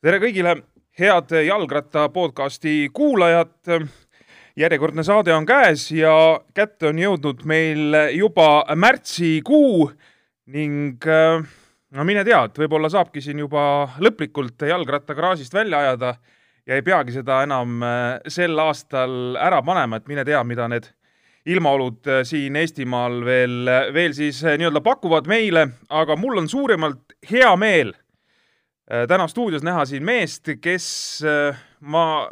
tere kõigile, head jalgratta podcasti kuulajad. järjekordne saade on käes ja kätte on jõudnud meil juba märtsikuu ning no mine tea, et võib-olla saabki siin juba lõplikult jalgratta garaažist välja ajada ja ei peagi seda enam sel aastal ära panema, et mine tea, mida need ilmaolud siin Eestimaal veel, veel siis nii-öelda pakuvad meile, aga mul on suuremalt hea meel täna stuudios näha siin meest, kes äh, ma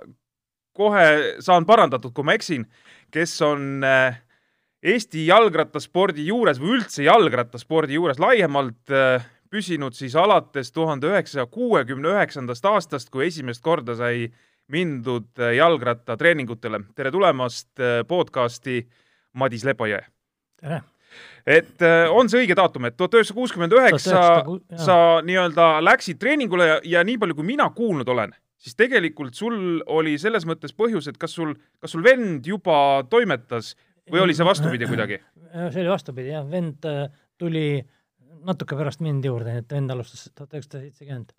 kohe saan parandatud, kui ma eksin, kes on äh, Eesti jalgrattaspordi juures või üldse jalgrattaspordi juures laiemalt püsinud siis alates tuhande üheksasaja kuuekümne üheksandast aastast, kui esimest korda sai mindud jalgrattatreeningutele. tere tulemast podcasti, Madis Lepajõe! tere! Et äh, on see õige daatum, et tuhat üheksasada kuuskümmend üheksa sa nii-öelda läksid treeningule ja, ja nii palju, kui mina kuulnud olen, siis tegelikult sul oli selles mõttes põhjus, et kas sul, kas sul vend juba toimetas või oli see vastupidi kuidagi? see oli vastupidi jah, vend äh, tuli natuke pärast mind juurde, nii et vend alustas tuhat üheksasada seitsekümmend.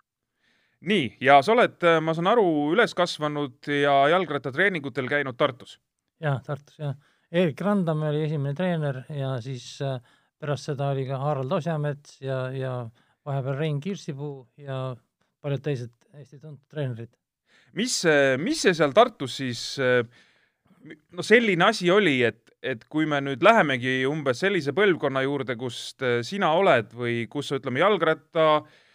nii, ja sa oled, äh, ma saan aru, üles kasvanud ja jalgrattatreeningutel käinud Tartus? jah, Tartus jah Erik Randamäe oli esimene treener ja siis äh, pärast seda oli ka Harald Osjamets ja, ja vahepeal Rein Kirsipuu ja paljud teised Eesti tuntud treenerid. mis, mis see seal Tartus siis no selline asi oli, et, et kui me nüüd lähemegi umbes sellise põlvkonna juurde, kust sina oled või kus ütleme, jalgratta äh, Äh,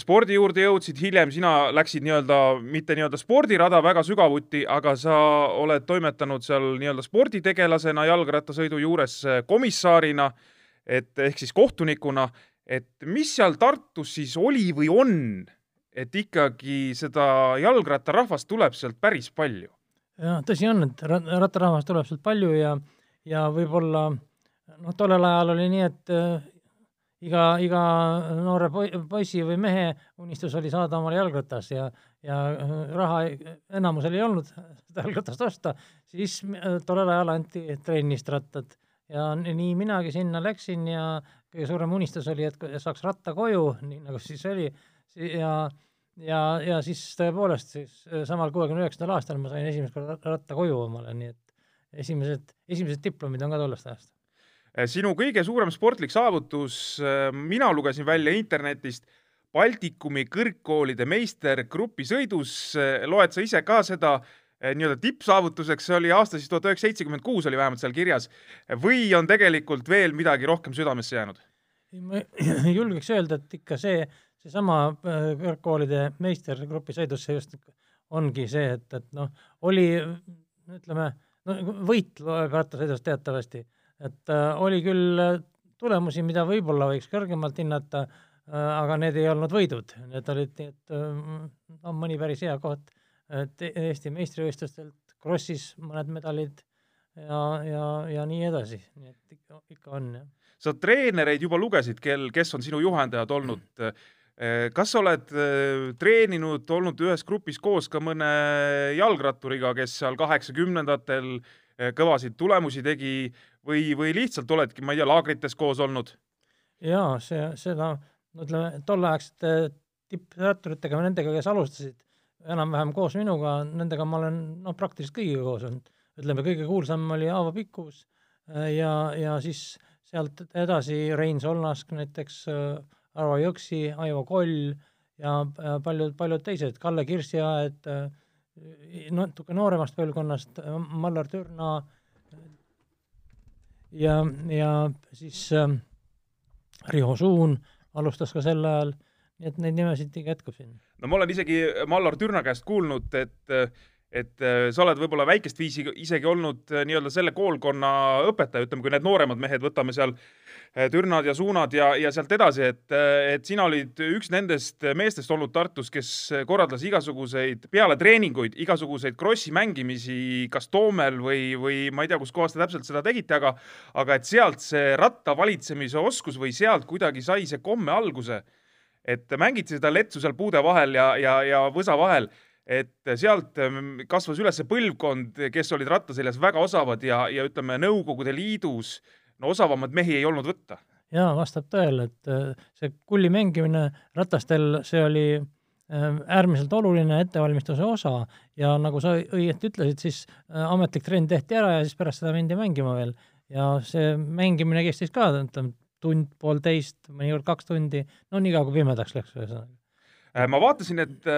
spordi juurde jõudsid, hiljem sina läksid nii-öelda, mitte nii-öelda spordirada väga sügavuti, aga sa oled toimetanud seal nii-öelda sporditegelasena jalgrattasõidu juures äh, komissaarina, et ehk siis kohtunikuna, et mis seal Tartus siis oli või on, et ikkagi seda jalgrattarahvast tuleb sealt päris palju? jah, tõsi on, et rattarahvast tuleb sealt palju ja, ja võib-olla noh, tollel ajal oli nii, et äh, iga, iga noore poisi või mehe unistus oli saada omale jalgratas ja, ja äh, raha enamusel ei olnud seda jalgratast osta, siis äh, tollel ajal anti trennist rattad ja nii minagi sinna läksin ja kõige suurem unistus oli, et saaks ratta koju, nii nagu siis oli, ja ja, ja siis tõepoolest siis äh, samal kuuekümne üheksandal aastal ma sain esimest korda ratta koju omale, nii et esimesed, esimesed diplomid on ka tollest ajast sinu kõige suurem sportlik saavutus, eh, mina lugesin välja internetist, Baltikumi kõrgkoolide meister grupisõidus, eh, loed sa ise ka seda nii-öelda tippsaavutuseks, see oli aasta siis tuhat üheksasada seitsekümmend kuus oli vähemalt seal kirjas, või on tegelikult veel midagi rohkem südamesse jäänud? ma julgeks öelda, et ikka see, seesama kõrgkoolide meister grupisõidus, see just ongi see, et, et noh, oli ütleme, no võit rattasõidus teatavasti et äh, oli küll äh, tulemusi, mida võib-olla võiks kõrgemalt hinnata äh,, aga need ei olnud võidud, need olid et no mõni päris hea koht, et Eesti meistrivõistlustelt, Krossis mõned medalid ja, ja, ja nii edasi, nii et ikka, ikka on, jah. sa treenereid juba lugesid, kel, kes on sinu juhendajad olnud mm. kas sa oled treeninud, olnud ühes grupis koos ka mõne jalgratturiga, kes seal kaheksakümnendatel kõvasid tulemusi tegi või, või lihtsalt oledki, ma ei tea, laagrites koos olnud? jaa, see, seda, ütleme, tolleaegsete tippratturitega, nendega, kes alustasid enam-vähem koos minuga, nendega ma olen noh, praktiliselt kõigiga koos olnud. ütleme, kõige kuulsam oli Aavo Pikkus äh, ja, ja siis sealt edasi Rein Solnask näiteks, äh, Arvo Jõksi, Aivo Koll ja paljud, paljud teised, Kalle Kirsiaed, äh, natuke nooremast põlvkonnast, Mallar Türna, ja, ja siis äh, Riho Suun alustas ka sel ajal, nii et neid nimesid jätkub siin. no ma olen isegi Mallar Türna käest kuulnud, et et äh, sa oled võib-olla väikest viisi isegi olnud äh, nii-öelda selle koolkonna õpetaja, ütleme, kui need nooremad mehed, võtame seal äh, Türnad ja Suunad ja, ja sealt edasi, et, et sina olid üks nendest meestest olnud Tartus, kes korraldas igasuguseid, peale treeninguid, igasuguseid krossi mängimisi kas Toomel või, või ma ei tea, kuskohast te täpselt seda tegite, aga aga et sealt see ratta valitsemise oskus või sealt kuidagi sai see komme alguse, et mängiti seda letsu seal puude vahel ja, ja, ja võsa vahel. Et sealt ähm, kasvas üles põlvkond, kes olid rattaseljas väga osavad ja, ja ütleme, Nõukogude Liidus no osavamaid mehi ei olnud võtta. jaa, vastab tõele, et äh, see kulli mängimine ratastel, see oli äärmiselt oluline ettevalmistuse osa ja nagu sa õieti ütlesid, siis ametlik trenn tehti ära ja siis pärast seda mindi mängima veel. ja see mängimine kestis ka, ütleme, tund, poolteist, mõnikord kaks tundi, no nii kaua kui pimedaks läks ühesõnaga. ma vaatasin, et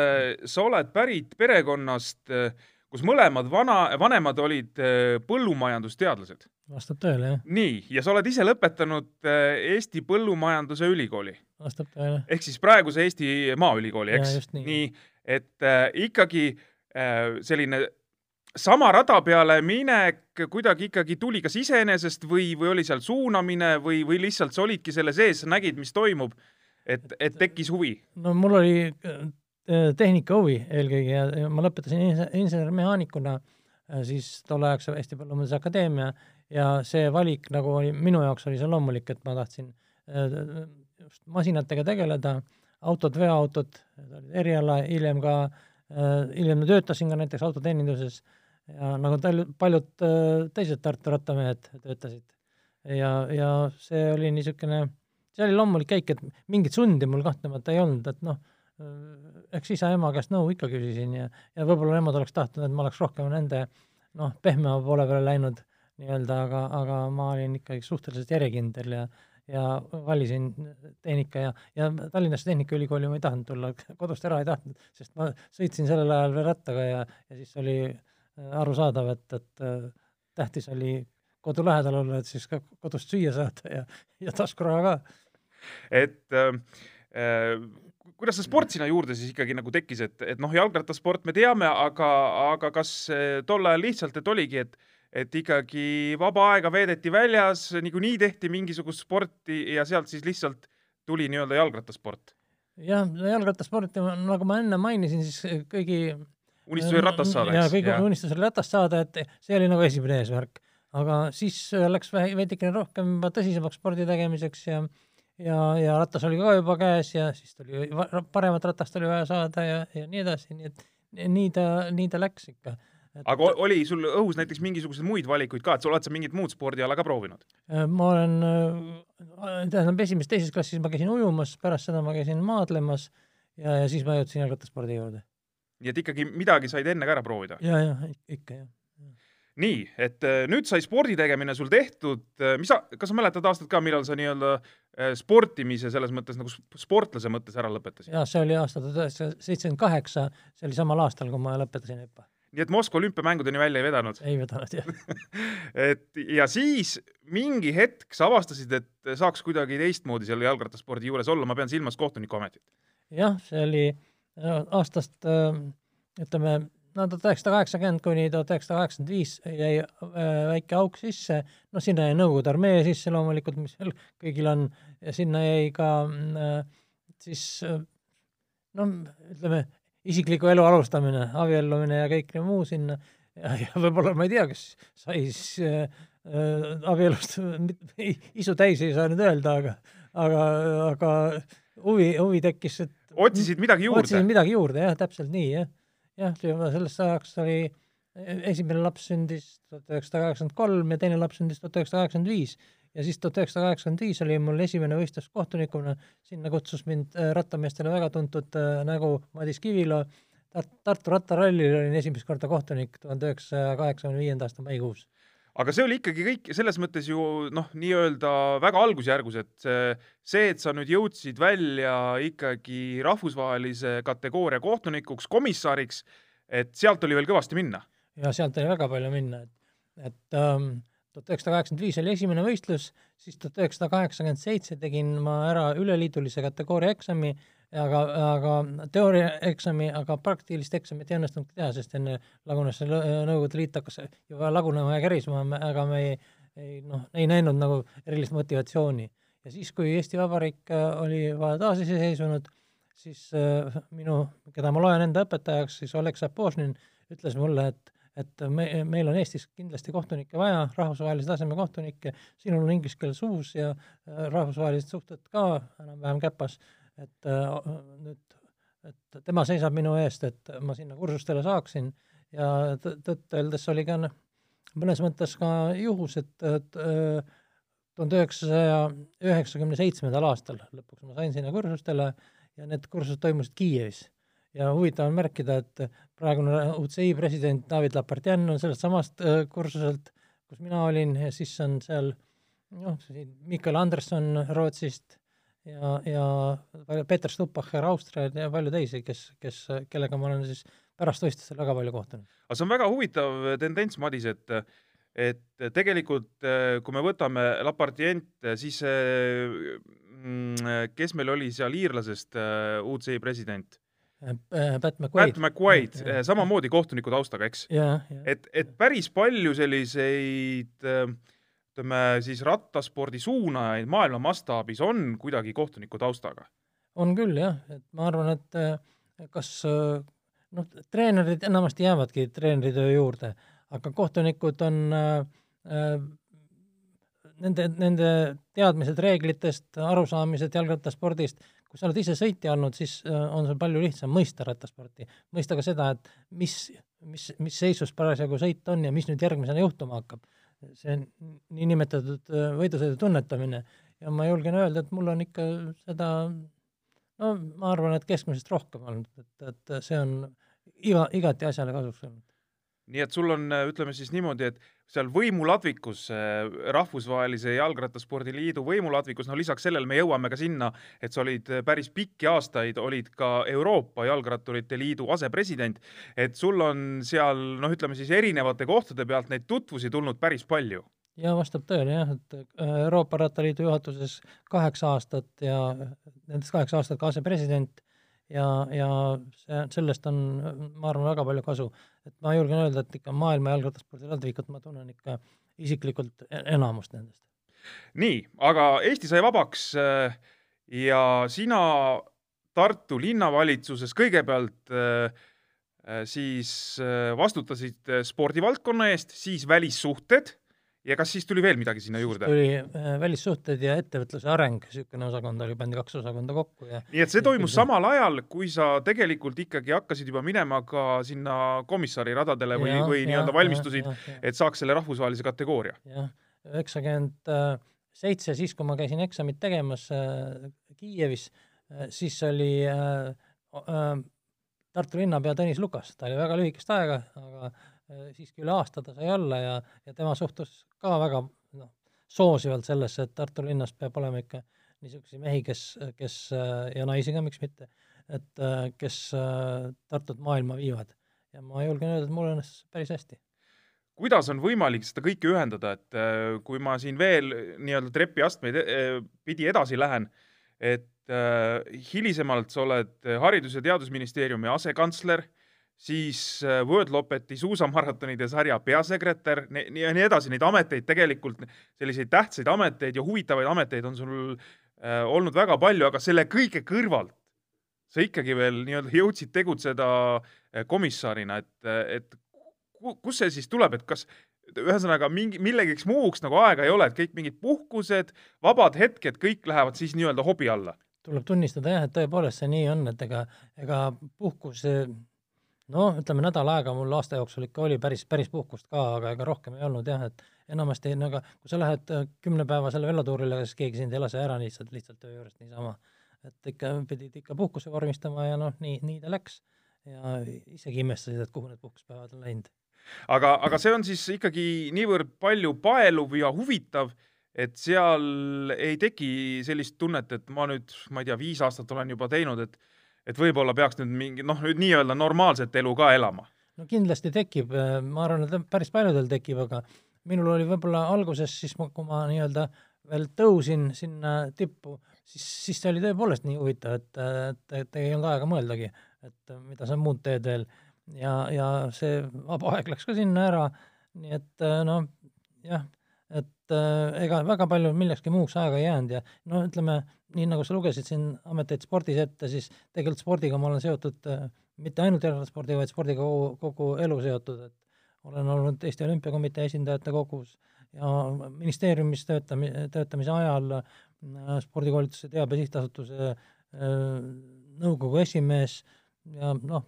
sa oled pärit perekonnast äh, kus mõlemad vana, vanemad olid äh, põllumajandusteadlased. vastab tõele, jah. nii, ja sa oled ise lõpetanud äh, Eesti Põllumajanduse Ülikooli. vastab tõele. ehk siis praeguse Eesti Maaülikooli, eks? nii, nii, et äh, ikkagi äh, selline sama rada peale minek kuidagi ikkagi tuli kas iseenesest või, või oli seal suunamine või, või lihtsalt sa olidki selle sees, nägid, mis toimub, et, et tekkis huvi? no mul oli Äh, tehnika huvi eelkõige ja, ma lõpetasin insener-mehaanikuna äh, siis tolleaegse Eesti Põllumajanduse Akadeemia ja see valik nagu oli, minu jaoks oli see loomulik, et ma tahtsin äh, just masinatega tegeleda, autod, veoautod, eriala, hiljem ka, hiljem ma töötasin ka näiteks autoteeninduses ja nagu paljud, paljud teised Tartu rattamehed töötasid. ja, ja see oli niisugune, see oli loomulik käik, et mingit sundi mul kahtlemata ei olnud, et noh, eks isa-ema käest nõu ikka küsisin ja, ja võib-olla nemad oleks tahtnud, et ma oleks rohkem nende noh, pehmema poole peale läinud nii-öelda, aga, aga ma olin ikkagi suhteliselt järjekindel ja ja valisin tehnika ja, ja Tallinnasse Tehnikaülikooli ma ei tahtnud tulla, kodust ära ei tahtnud, sest ma sõitsin sellel ajal veel rattaga ja, ja siis oli äh, arusaadav, et, et äh, tähtis oli kodu lähedal olla, et siis ka kodust süüa saada ja, ja taskuraha ka. et äh, äh kuidas see sport sinna juurde siis ikkagi nagu tekkis, et, et noh, jalgrattasport me teame, aga, aga kas tol ajal lihtsalt, et oligi, et et ikkagi vaba aega veedeti väljas, niikuinii tehti mingisugust sporti ja sealt siis lihtsalt tuli nii-öelda jalgrattasport? jah, jalgrattasporti, nagu ma enne mainisin, siis kõigi unistus oli ratast saada, eks? jaa, kõigi unistus oli ratast saada, et see oli nagu esimene eesmärk. aga siis läks veidikene rohkem juba tõsisemaks spordi tegemiseks ja ja, ja ratas oli ka juba käes ja siis tuli, paremat ratast oli vaja saada ja, ja nii edasi, nii et nii ta, nii ta läks ikka et.... aga oli sul õhus näiteks mingisuguseid muid valikuid ka, et sa oled sa mingit muud spordiala ka proovinud? Äh, ma olen, äh, tähendab esimeses-teises klassis ma käisin ujumas, pärast seda ma käisin maadlemas ja, ja siis ma jõudsin jalgrattaspordi juurde. nii et ikkagi midagi said enne ka ära proovida? ja, ja ikka jah nii, et äh, nüüd sai spordi tegemine sul tehtud, äh, mis sa, kas sa mäletad aastat ka, millal sa nii-öelda äh, sportimise selles mõttes nagu sportlase mõttes ära lõpetasid? jaa, see oli aasta tuhat üheksasada seitsekümmend kaheksa, see oli samal aastal, kui ma lõpetasin hüppe. nii et Moskva olümpiamängudeni välja ei vedanud? ei vedanud, jah et ja siis mingi hetk sa avastasid, et saaks kuidagi teistmoodi selle jalgrattaspordi juures olla, ma pean silmas kohtunikuametit. jah, see oli aastast ütleme, no tuhat üheksasada kaheksakümmend kuni tuhat üheksasada kaheksakümmend viis jäi äh, väike auk sisse, noh, sinna jäi Nõukogude armee sisse loomulikult, mis seal kõigil on, ja sinna jäi ka äh, siis äh, no ütleme, isikliku elu alustamine, abiellumine ja kõik muu sinna. Ja, ja võib-olla ma ei tea, kas sai siis äh, abielust isu täis ei saa nüüd öelda, aga, aga, aga huvi, huvi tekkis, et otsisid midagi juurde? otsisin midagi juurde, jah, täpselt nii, jah jah, sellest ajaks oli, e-, esimene laps sündis tuhat üheksasada kaheksakümmend kolm ja teine laps sündis tuhat üheksasada kaheksakümmend viis. ja siis tuhat üheksasada kaheksakümmend viis oli mul esimene võistlus kohtunikuna, sinna kutsus mind äh, rattameestele väga tuntud äh, nägu Madis Kivilo, Tartu rattarallil olin esimest korda kohtunik tuhande üheksasaja kaheksakümne viienda aasta maikuus aga see oli ikkagi kõik selles mõttes ju noh, nii-öelda väga algusjärgus, et see, et sa nüüd jõudsid välja ikkagi rahvusvahelise kategooria kohtunikuks, komissariks, et sealt oli veel kõvasti minna. ja sealt oli väga palju minna, et, et ähm, tuhat üheksasada kaheksakümmend viis oli esimene võistlus, siis tuhat üheksasada kaheksakümmend seitse tegin ma ära üleliidulise kategooria eksami aga, aga teooriaeksami, aga praktilist eksamit ei õnnestunud teha, sest enne lagunes see Nõukogude Liit hakkas juba lagunema ja kärisma, aga me ei, ei noh, ei näinud nagu erilist motivatsiooni. ja siis, kui Eesti Vabariik äh, oli taasiseseisvunud, siis äh, minu, keda ma loen enda õpetajaks, siis Oleg Sapožnin ütles mulle, et et me, meil on Eestis kindlasti kohtunikke vaja, rahvusvahelise taseme kohtunikke, sinul on inglise keel suus ja äh, rahvusvahelised suhted ka enam-vähem käpas, et äh, nüüd, et tema seisab minu eest, et ma sinna kursustele saaksin ja tõtt-öeldes oli ka mõnes mõttes ka juhus, et, äh, tuhande üheksasaja üheksakümne seitsmendal aastal lõpuks ma sain sinna kursustele ja need kursused toimusid Kiievis. ja huvitav on märkida, et praegune UCI president David Lapartien on sellest samast äh, kursuselt, kus mina olin siis on seal noh, Mikael Anderson Rootsist ja, ja Peeter Stuppacher Austrialt ja palju teisi, kes, kes, kellega ma olen siis pärast võistlustel väga palju kohtunud. aga see on väga huvitav tendents, Madis, et et tegelikult kui me võtame Lapardient, siis mm, kes meil oli seal iirlasest UCI president? Pat McQuaid. Pat McQuaid, samamoodi kohtuniku taustaga, eks? et, et päris palju selliseid ütleme siis rattaspordi suunajaid maailma mastaabis on kuidagi kohtuniku taustaga? on küll jah, et ma arvan, et kas noh, treenerid enamasti jäävadki treeneritöö juurde, aga kohtunikud on äh, nende, nende teadmised reeglitest, arusaamised jalgrattaspordist, kui sa oled ise sõitja olnud, siis on sul palju lihtsam mõista rattasporti, mõista ka seda, et mis, mis, mis seisus parasjagu sõit on ja mis nüüd järgmisena juhtuma hakkab. See niinimetatud äh, võidusõidu tunnetamine ja ma julgen öelda, et mul on ikka seda no ma arvan, et keskmisest rohkem olnud, et, et see on iga, igati asjale kasuks olnud. Nii et sul on, ütleme siis niimoodi, et seal võimuladvikus, Rahvusvahelise Jalgrattaspordi Liidu võimuladvikus, no lisaks sellele me jõuame ka sinna, et sa olid päris pikki aastaid, olid ka Euroopa Jalgratturite Liidu asepresident, et sul on seal noh, ütleme siis erinevate kohtade pealt neid tutvusi tulnud päris palju. Ja vastab tõele jah, et äh, Euroopa Rattaliidu juhatuses kaheksa aastat ja nendest kaheksa aastat ka asepresident ja, ja see, sellest on, ma arvan, väga palju kasu. et ma julgen öelda, et ikka maailma jalgrattaspordi ladvikut ma tunnen ikka isiklikult e-, enamust nendest. nii, aga Eesti sai vabaks äh, ja sina Tartu linnavalitsuses kõigepealt äh, siis vastutasid spordivaldkonna eest, siis välissuhted ja kas siis tuli veel midagi sinna juurde? tuli äh, välissuhted ja ettevõtluse areng, niisugune osakond oli, pandi kaks osakonda kokku ja nii et see toimus ja, samal ajal, kui sa tegelikult ikkagi hakkasid juba minema ka sinna komissari radadele või, või nii-öelda valmistusid, et saaks selle rahvusvahelise kategooria? jah, üheksakümmend seitse, siis kui ma käisin eksamit tegemas äh, Kiievis äh,, siis oli äh, äh, Tartu linnapea Tõnis Lukas, ta oli väga lühikest aega, aga Äh, siiski üle aasta ta sai olla ja, ja tema suhtus ka väga noh, soosivalt sellesse, et Tartu linnas peab olema ikka niisuguseid mehi, kes, kes ja naisi ka, miks mitte, et kes Tartut maailma viivad. ja ma julgen öelda, et mul õnnestus päris hästi. kuidas on võimalik seda kõike ühendada, et kui ma siin veel nii-öelda trepiastmeid pidi edasi lähen, et hilisemalt sa oled Haridus- ja Teadusministeeriumi asekantsler siis äh, Wordlopeti suusamaratonide sarja peasekretär ja nii edasi, neid ameteid tegelikult, selliseid tähtsaid ameteid ja huvitavaid ameteid on sul äh, olnud väga palju, aga selle kõige kõrvalt sa ikkagi veel nii-öelda jõudsid tegutseda äh, komissarina, et, et kus see siis tuleb, et kas ühesõnaga mingi, millegiks muuks nagu aega ei ole, et kõik mingid puhkused, vabad hetked, kõik lähevad siis nii-öelda hobi alla? tuleb tunnistada jah, et tõepoolest see nii on, et ega, ega puhkus noh, ütleme nädal aega mul aasta jooksul ikka oli päris, päris puhkust ka, aga ega rohkem ei olnud jah, et enamasti no aga kui sa lähed äh, kümnepäevasele velotuurile, siis keegi sind ei lase ära lihtsalt, lihtsalt töö juurest niisama. et ikka pidid ikka puhkuse vormistama ja noh, nii, nii ta läks. ja isegi imestasid, et kuhu need puhkuspäevad on läinud. aga, aga see on siis ikkagi niivõrd palju paeluv ja huvitav, et seal ei teki sellist tunnet, et ma nüüd, ma ei tea, viis aastat olen juba teinud, et et võib-olla peaks nüüd mingi noh, nii-öelda normaalset elu ka elama? no kindlasti tekib, ma arvan, et päris paljudel tekib, aga minul oli võib-olla alguses siis, kui ma nii-öelda veel tõusin sinna tippu, siis, siis see oli tõepoolest nii huvitav, et, et, et ei olnud aega mõeldagi, et mida sa muud teed veel. ja, ja see vaba aeg läks ka sinna ära, nii et noh, jah, et äh, ega väga palju millekski muuks aega ei jäänud ja no ütleme, nii nagu sa lugesid siin ameteid spordis ette, siis tegelikult spordiga ma olen seotud äh, mitte ainult jalgrattaspordiga, vaid spordiga kogu, kogu elu seotud, et olen olnud Eesti Olümpiakomitee esindajate kogus ja ministeeriumis töötami-, töötamise ajal äh, spordikoolituse teabe sihtasutuse äh, nõukogu esimees ja noh,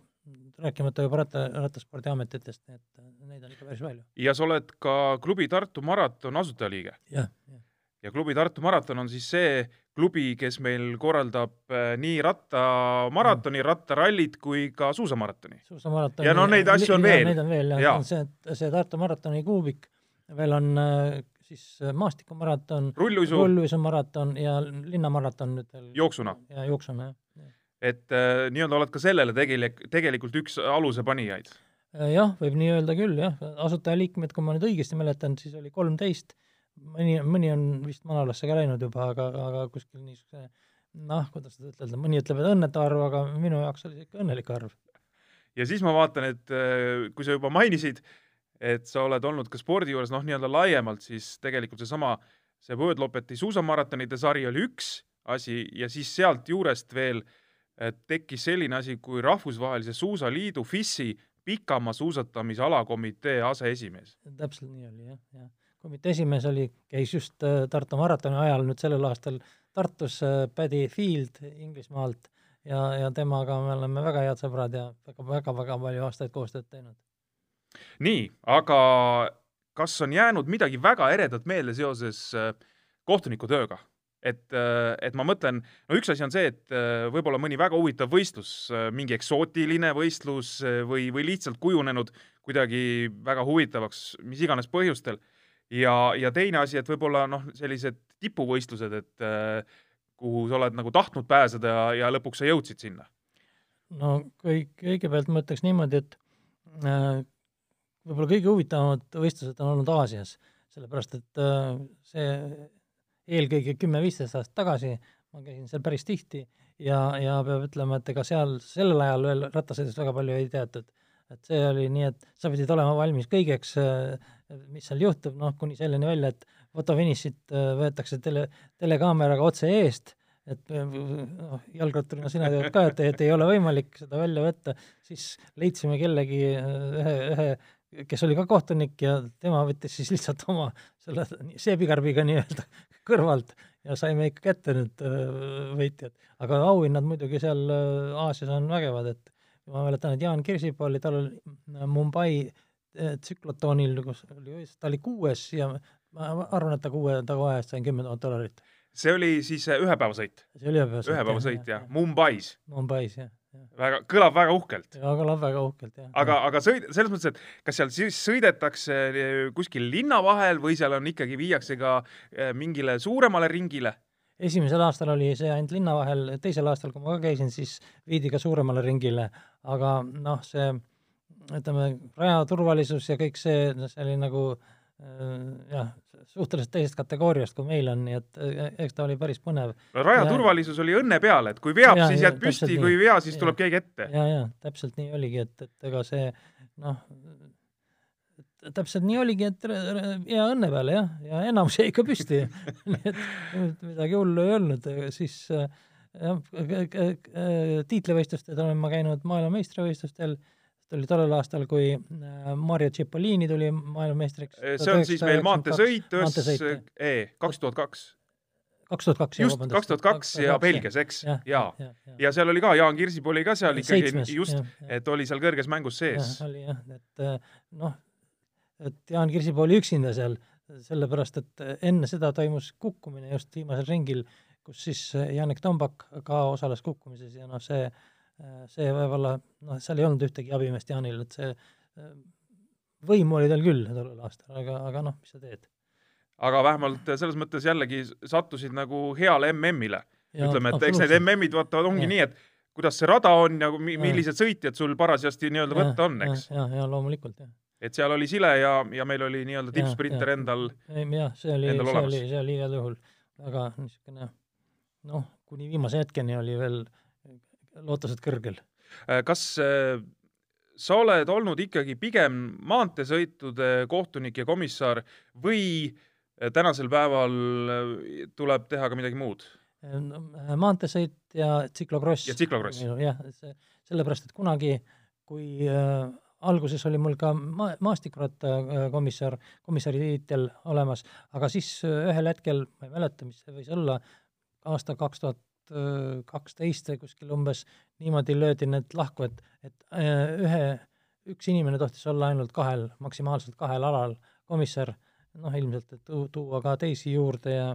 rääkimata juba ratta, rattaspordiametitest, nii et neid on ikka päris palju. ja sa oled ka klubi Tartu Maraton asutajaliige? jah, jah ja klubi Tartu Maraton on siis see klubi, kes meil korraldab äh, nii rattamaratoni, rattarallit kui ka suusamaratoni. suusamaratoni. ja no neid asju on veel. Neid on veel jah ja., see, see Tartu maratoni kuubik, veel on äh, siis maastikumaraton, rulluisu, rulluisumaraton ja linnamaraton nüüd veel. jooksuna. ja jooksuna, jah. et äh, nii-öelda oled ka sellele tegelik, tegelikult üks alusepanijaid äh, jah, võib nii öelda küll, jah, asutajaliikmed, kui ma nüüd õigesti mäletan, siis oli kolmteist mõni, mõni on vist manalasse ka läinud juba, aga, aga kuskil niisuguse noh, kuidas seda ütelda, mõni ütleb, et õnnetu arv, aga minu jaoks oli see ikka õnnelik arv. ja siis ma vaatan, et äh, kui sa juba mainisid, et sa oled olnud ka spordi juures noh, nii-öelda laiemalt, siis tegelikult seesama, see World Lopeti suusamaratonide sari oli üks asi ja siis sealt juurest veel tekkis selline asi kui Rahvusvahelise Suusaliidu FIS-i pikamaa suusatamise alakomitee aseesimees. täpselt nii oli jah, jah komitee esimees oli, käis just äh, Tartu maratoni ajal nüüd sellel aastal Tartus äh, Paddy Field Inglismaalt ja, ja temaga me oleme väga head sõbrad ja väga-väga-väga palju aastaid koostööd teinud. nii, aga kas on jäänud midagi väga eredat meelde seoses äh, kohtuniku tööga? et, et ma mõtlen, no üks asi on see, et võib-olla mõni väga huvitav võistlus, mingi eksootiline võistlus või, või lihtsalt kujunenud kuidagi väga huvitavaks, mis iganes põhjustel ja, ja teine asi, et võib-olla noh, sellised tipuvõistlused, et äh, kuhu sa oled nagu tahtnud pääseda ja, ja lõpuks sa jõudsid sinna? no kõik, kõigepealt ma ütleks niimoodi, et äh, võib-olla kõige huvitavamad võistlused on olnud Aasias, sellepärast et äh, see eelkõige kümme-viisteist aastat tagasi ma käisin seal päris tihti ja, ja peab ütlema, et ega seal sellel ajal veel rattasõidust väga palju ei teatud. et see oli nii, et sa pidid olema valmis kõigeks äh, mis seal juhtub, noh, kuni selleni välja, et fotofinišit äh, võetakse tele, telekaameraga otse eest, et äh, noh, jalgratturina sina tead ka, et, et ei ole võimalik seda välja võtta, siis leidsime kellegi äh, ühe, ühe kes oli ka kohtunik ja tema võttis siis lihtsalt oma selle seebikarbiga nii-öelda kõrvalt ja saime ikka kätte need võitjad. aga auhinnad muidugi seal Aasias on vägevad, et ma mäletan, et Jaan Kirsipuu oli, tal oli Mumbai Eh, tsüklotonil, kus oli, ta oli kuues ja ma arvan, et ta kuue taga eest sain kümme tuhat dollarit. see oli siis eh, ühepäevasõit? see oli ühepäevasõit. ühepäevasõit jah ja., Mumbais? Mumbais, jah väga, kõlab väga uhkelt. kõlab väga uhkelt, jah. aga, aga sõid, selles mõttes, et kas seal siis sõidetakse eh, kuskil linna vahel või seal on ikkagi, viiakse ka mingile suuremale ringile? esimesel aastal oli see ainult linna vahel, teisel aastal, kui ma ka käisin, siis viidi ka suuremale ringile, aga noh, see ütleme, raja turvalisus ja kõik see, see oli nagu äh, jah, suhteliselt teisest kategooriast, kui meil on, nii et äh, eks ta oli päris põnev. no raja ja, turvalisus oli õnne peal, et kui veab, siis jääd püsti, kui ei vea, siis ja, tuleb keegi ette. ja, ja täpselt nii oligi, et, et ega see noh, täpselt nii oligi, et hea õnne peale jah, ja enamus jäi ikka püsti nii et midagi hullu ei olnud, siis äh, jah, tiitlivõistlustel olen ma käinud maailmameistrivõistlustel ta oli tollel aastal, kui äh, Mario Cipollini tuli maailmameistriks. see on siis meil maanteesõit, E kaks tuhat kaks. kaks tuhat kaks, just, kaks tuhat kaks ja Belgias, eks, ja, ja, ja, ja. ja seal oli ka, Jaan Kirsipuu oli ka seal ikkagi just, et oli seal kõrges mängus sees. oli jah, et äh, noh, et Jaan Kirsipuu oli üksinda seal, sellepärast et enne seda toimus kukkumine just viimasel ringil, kus siis Janek Tombak ka osales kukkumises ja noh, see äh, Äh, see võib-olla, noh, seal ei olnud ühtegi abimeest Jaanil, et see äh, võimu oli tal küll tollel aastal, aga, aga noh, mis sa teed. aga vähemalt selles mõttes jällegi sattusid nagu heale MM-ile. ütleme, et eks need MM-id vaata ongi ja. nii, et kuidas see rada on ja millised sõitjad sul parasjagu nii-öelda võtta on, eks. ja, ja loomulikult, jah. et seal oli sile ja, ja meil oli nii-öelda tippsprinter endal. jah, see oli, see olemas. oli, see oli igal juhul väga niisugune noh, kuni viimase hetkeni oli veel lootused kõrgel. Äh, kas äh, sa oled olnud ikkagi pigem maanteesõitude kohtunik ja komissar või äh, tänasel päeval tuleb teha ka midagi muud? maanteesõit ja tsiklokross. ja tsiklokross. jah, sellepärast, et kunagi, kui alguses oli mul ka ma-, maastikurattakomissar, komissari tiitel olemas, aga siis ühel hetkel, ma ei mäleta, mis see võis olla, aasta kaks tuhat kaksteist või kuskil umbes niimoodi löödi need lahku, et, et äh, ühe, üks inimene tohtis olla ainult kahel, maksimaalselt kahel alal komissar noh, ilmselt, et tuua ka teisi juurde ja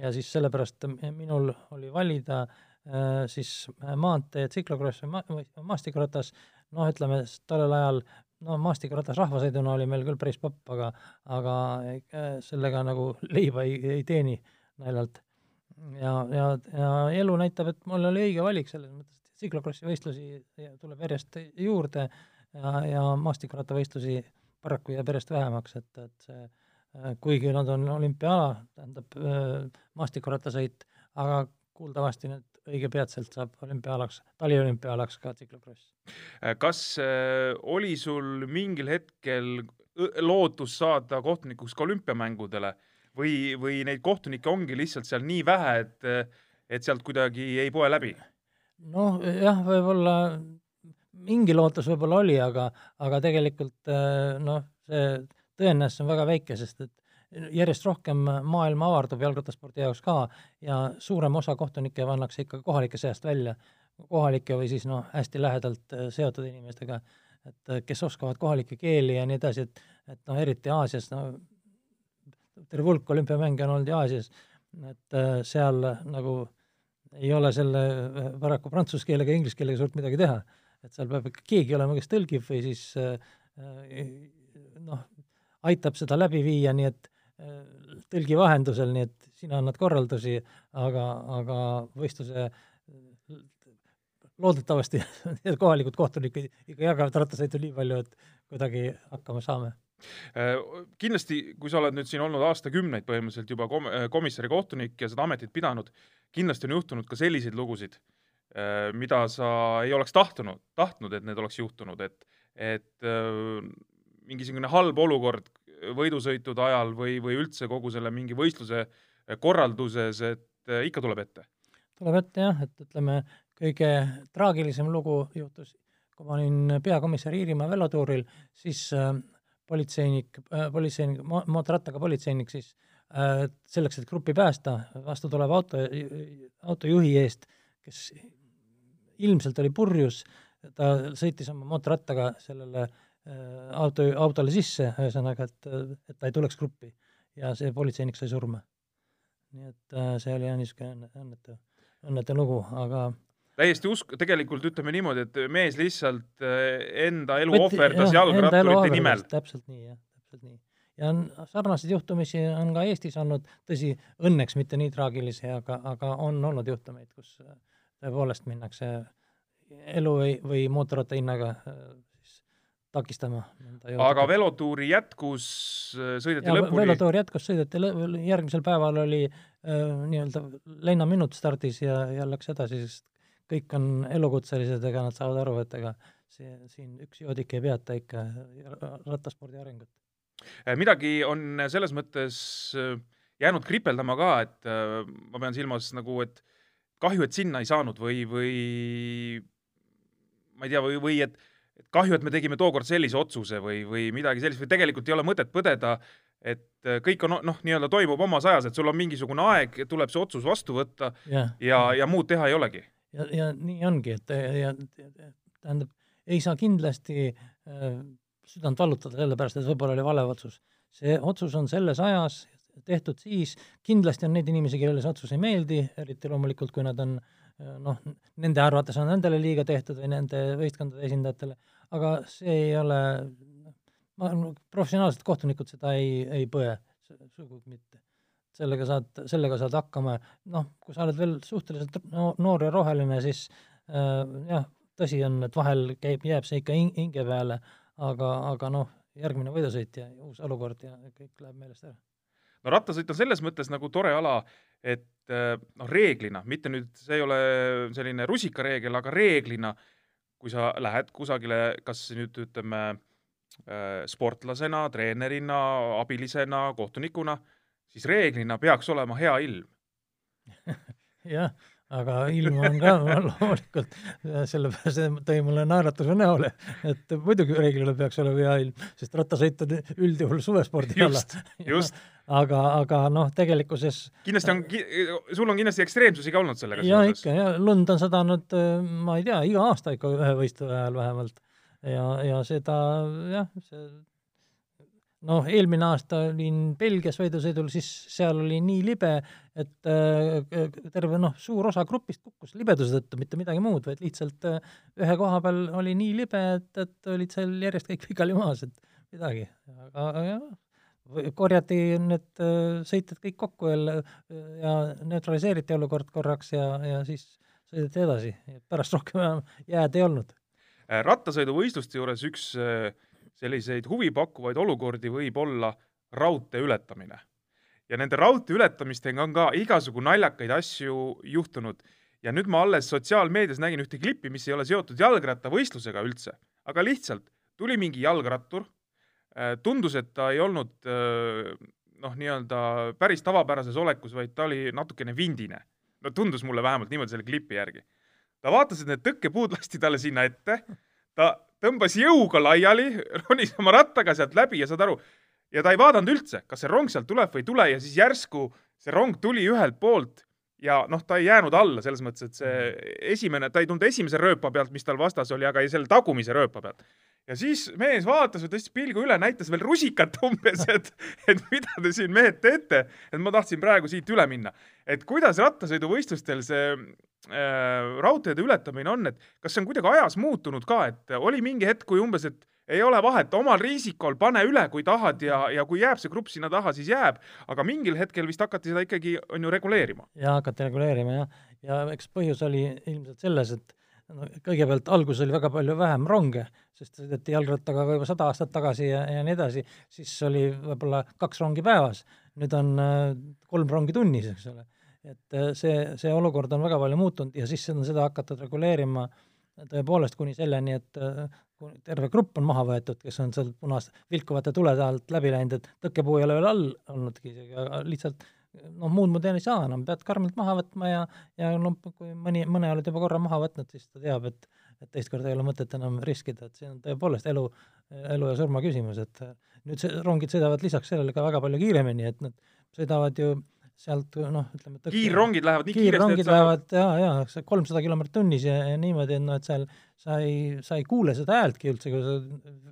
ja siis sellepärast minul oli valida äh, siis maantee, tsiklokross või ma-, või maastikuratas, noh, ütleme tollel ajal no maastikuratas rahvasõiduna oli meil küll päris popp, aga aga äh, sellega nagu leiba ei, ei teeni naljalt. Ja, ja, ja elu näitab, et mul oli õige valik selles mõttes, et tsiklokrossi võistlusi tuleb järjest juurde ja, ja maastikurattavõistlusi paraku jääb järjest vähemaks, et, et see Äh, kuigi nad on olümpiaala, tähendab äh, maastikurattasõit, aga kuuldavasti nüüd õige peatselt saab olümpiaalaks, taliolümpiaalaks ka tsiklokross. Äh, kas oli sul mingil hetkel lootus saada kohtunikuks ka olümpiamängudele või, või neid kohtunikke ongi lihtsalt seal nii vähe, et, et sealt kuidagi ei poe läbi? noh, jah, võib-olla mingi lootus võib-olla oli, aga, aga tegelikult noh, see tõenäosus on väga väike, sest et järjest rohkem maailm avardub jalgrattaspordi jaoks ka ja suurem osa kohtunikke pannakse ikka kohalike seast välja, kohalike või siis noh, hästi lähedalt äh, seotud inimestega, et äh, kes oskavad kohalikke keeli ja nii edasi, et et noh, eriti Aasias, no terve hulk olümpiamänge on olnud ju Aasias, et äh, seal nagu ei ole selle paraku prantsuse keelega ja inglise keelega suurt midagi teha. et seal peab ikka keegi olema, kes tõlgib või siis noh, aitab seda läbi viia, nii et äh, tõlgi vahendusel, nii et sina annad korraldusi, aga, aga võistluse äh, loodetavasti kohalikud kohtunikud ikka jagavad rattasõitu nii palju, et kuidagi hakkama saame äh, kindlasti, kui sa oled nüüd siin olnud aastakümneid põhimõtteliselt juba kom-, komissari kohtunik ja seda ametit pidanud, kindlasti on juhtunud ka selliseid lugusid, mida sa ei oleks tahtunud, tahtnud, et need oleks juhtunud, et et mingisugune halb olukord võidusõitude ajal või, või üldse kogu selle mingi võistluse korralduses, et äh, ikka tuleb ette? tuleb ette jah, et ütleme, kõige traagilisem lugu juhtus, kui ma olin peakomissar Iirimaa velotuuril, siis äh, politseinik äh,, politseinik, mootorrattaga politseinik siis äh, selleks, et gruppi päästa, vastu tuleb auto, autojuhi eest, kes ilmselt oli purjus, ta sõitis oma mootorrattaga sellele äh, auto, autole sisse, ühesõnaga, et, et ta ei tuleks gruppi ja see politseinik sai surma. nii et see oli jah niisugune õnnetu, õnnetu lugu, aga täiesti usk-, tegelikult ütleme niimoodi, et mees lihtsalt äh, enda elu Võt, ohverdas jalgratturite nimel. täpselt nii, jah, täpselt nii. ja on sarnaseid juhtumisi on ka Eestis olnud, tõsi, õnneks mitte nii traagilisi, aga, aga on olnud juhtumeid, kus tõepoolest minnakse elu või, või mootorratta hinnaga takistama. aga velotuuri jätkus, sõideti ja, lõpuni? velotuur jätkus, sõideti lõ-, järgmisel päeval oli äh, nii-öelda lennaminut stardis ja, ja läks edasi, sest kõik on elukutselised, ega nad saavad aru, et ega see, siin üks joodik ei peata ikka rattaspordi arengut. Äh, midagi on selles mõttes äh, jäänud kripeldama ka, et ma pean silmas nagu, et kahju, et sinna ei saanud või, või ma ei tea, või, või et kahju, et me tegime tookord sellise otsuse või, või midagi sellist või tegelikult ei ole mõtet põdeda, et äh, kõik on noh, nii-öelda toimub omas ajas, et sul on mingisugune aeg, tuleb see otsus vastu võtta ja, ja, ja muud teha ei olegi. Ja, ja nii ongi, et ja tähendab, ei saa kindlasti äh, südant valutada sellepärast, et võib-olla oli vale otsus. see otsus on selles ajas tehtud siis, kindlasti on neid inimesi, kellele see otsus ei meeldi, eriti loomulikult, kui nad on äh, noh, nende arvates on nendele liiga tehtud või nende võistkondade esindajatele, aga see ei ole, ma arvan, professionaalsed kohtunikud seda ei, ei põe, sugugi mitte. Sellega saad, sellega saad hakkama, noh, kui sa oled veel suhteliselt no, noor ja roheline, siis äh, jah, tõsi on, et vahel käib, jääb see ikka hinge peale, aga, aga noh, järgmine võidusõit ja uus olukord ja kõik läheb meelest ära. No rattasõit on selles mõttes nagu tore ala, et äh, noh, reeglina, mitte nüüd, see ei ole selline rusikareegel, aga reeglina, kui sa lähed kusagile, kas nüüd ütleme äh, sportlasena, treenerina, abilisena, kohtunikuna, siis reeglina peaks olema hea ilm jah, aga ilm on ka loomulikult, sellepärast tõi mulle naeratuse näole, et muidugi reeglina peaks olema hea ilm, sest rattasõit on üldjuhul suvespordi ala. just aga, aga noh, tegelikkuses kindlasti on, sul on kindlasti ekstreemsusi ka olnud sellega jaa, ikka, ja lund on sadanud, ma ei tea, iga aasta ikka ühe võistluse ajal vähemalt. ja, ja seda jah, see noh, eelmine aasta olin Belgias võidusõidul, siis seal oli nii libe, et äh, terve noh, suur osa grupist kukkus libeduse tõttu, mitte midagi muud, vaid lihtsalt äh, ühe koha peal oli nii libe, et, et olid seal järjest kõik pikali maas, et midagi, aga jah, korjati need äh, sõitjad kõik kokku jälle ja neutraliseeriti olukord korraks ja, ja siis sõideti edasi, pärast rohkem jääd ei olnud. rattasõiduvõistluste juures üks äh selliseid huvipakkuvaid olukordi võib olla raudtee ületamine. ja nende raudtee ületamistega on ka igasugu naljakaid asju juhtunud. ja nüüd ma alles sotsiaalmeedias nägin ühte klippi, mis ei ole seotud jalgrattavõistlusega üldse, aga lihtsalt tuli mingi jalgrattur, äh, tundus, et ta ei olnud äh, noh, nii-öelda päris tavapärases olekus, vaid ta oli natukene vindine. no tundus mulle vähemalt niimoodi selle klipi järgi. ta vaatas, et need tõkkepuud lasti talle sinna ette, ta tõmbas jõuga laiali, ronis oma rattaga sealt läbi ja saad aru, ja ta ei vaadanud üldse, kas see rong sealt tuleb või ei tule ja siis järsku see rong tuli ühelt poolt ja noh, ta ei jäänud alla selles mõttes, et see esimene, ta ei tulnud esimese rööpa pealt, mis tal vastas oli, aga selle tagumise rööpa pealt. ja siis mees vaatas tõstis pilgu üle, näitas veel rusikat umbes, et, et mida te siin mehed teete, et ma tahtsin praegu siit üle minna. et kuidas rattasõiduvõistlustel see raudteede ületamine on, et kas see on kuidagi ajas muutunud ka, et oli mingi hetk, kui umbes, et ei ole vahet, omal riisikol pane üle, kui tahad ja, ja kui jääb see grupp sinna taha, siis jääb, aga mingil hetkel vist hakati seda ikkagi, on ju, reguleerima. jaa, hakati reguleerima jah, ja eks põhjus oli ilmselt selles, et no kõigepealt alguses oli väga palju vähem ronge, sest sõideti jalgrattaga ka juba sada aastat tagasi ja, ja nii edasi, siis oli võib-olla kaks rongi päevas, nüüd on äh, kolm rongi tunnis, eks ole et äh, see, see olukord on väga palju muutunud ja siis on seda hakatud reguleerima tõepoolest kuni selleni, et äh, terve grupp on maha võetud, kes on sealt punast vilkuvate tulede alt läbi läinud, et tõkkepuu ei ole veel all olnudki isegi, aga lihtsalt noh, muud moodi ei saa enam, pead karmilt maha võtma ja, ja noh, kui mõni, mõne oled juba korra maha võtnud, siis ta teab, et et teist korda ei ole mõtet enam riskida, et see on tõepoolest elu, elu ja surma küsimus, et nüüd see, rongid sõidavad lisaks sellele ka väga palju kiiremini, et nad sõidavad ju sealt noh, ütleme kiirrongid lähevad nii kiiresti, kiirrongid lähevad jaa, jaa, kolmsada kilomeetrit tunnis ja, ja niimoodi, et noh, et seal sa ei, sa ei kuule seda häältki üldse, kui sa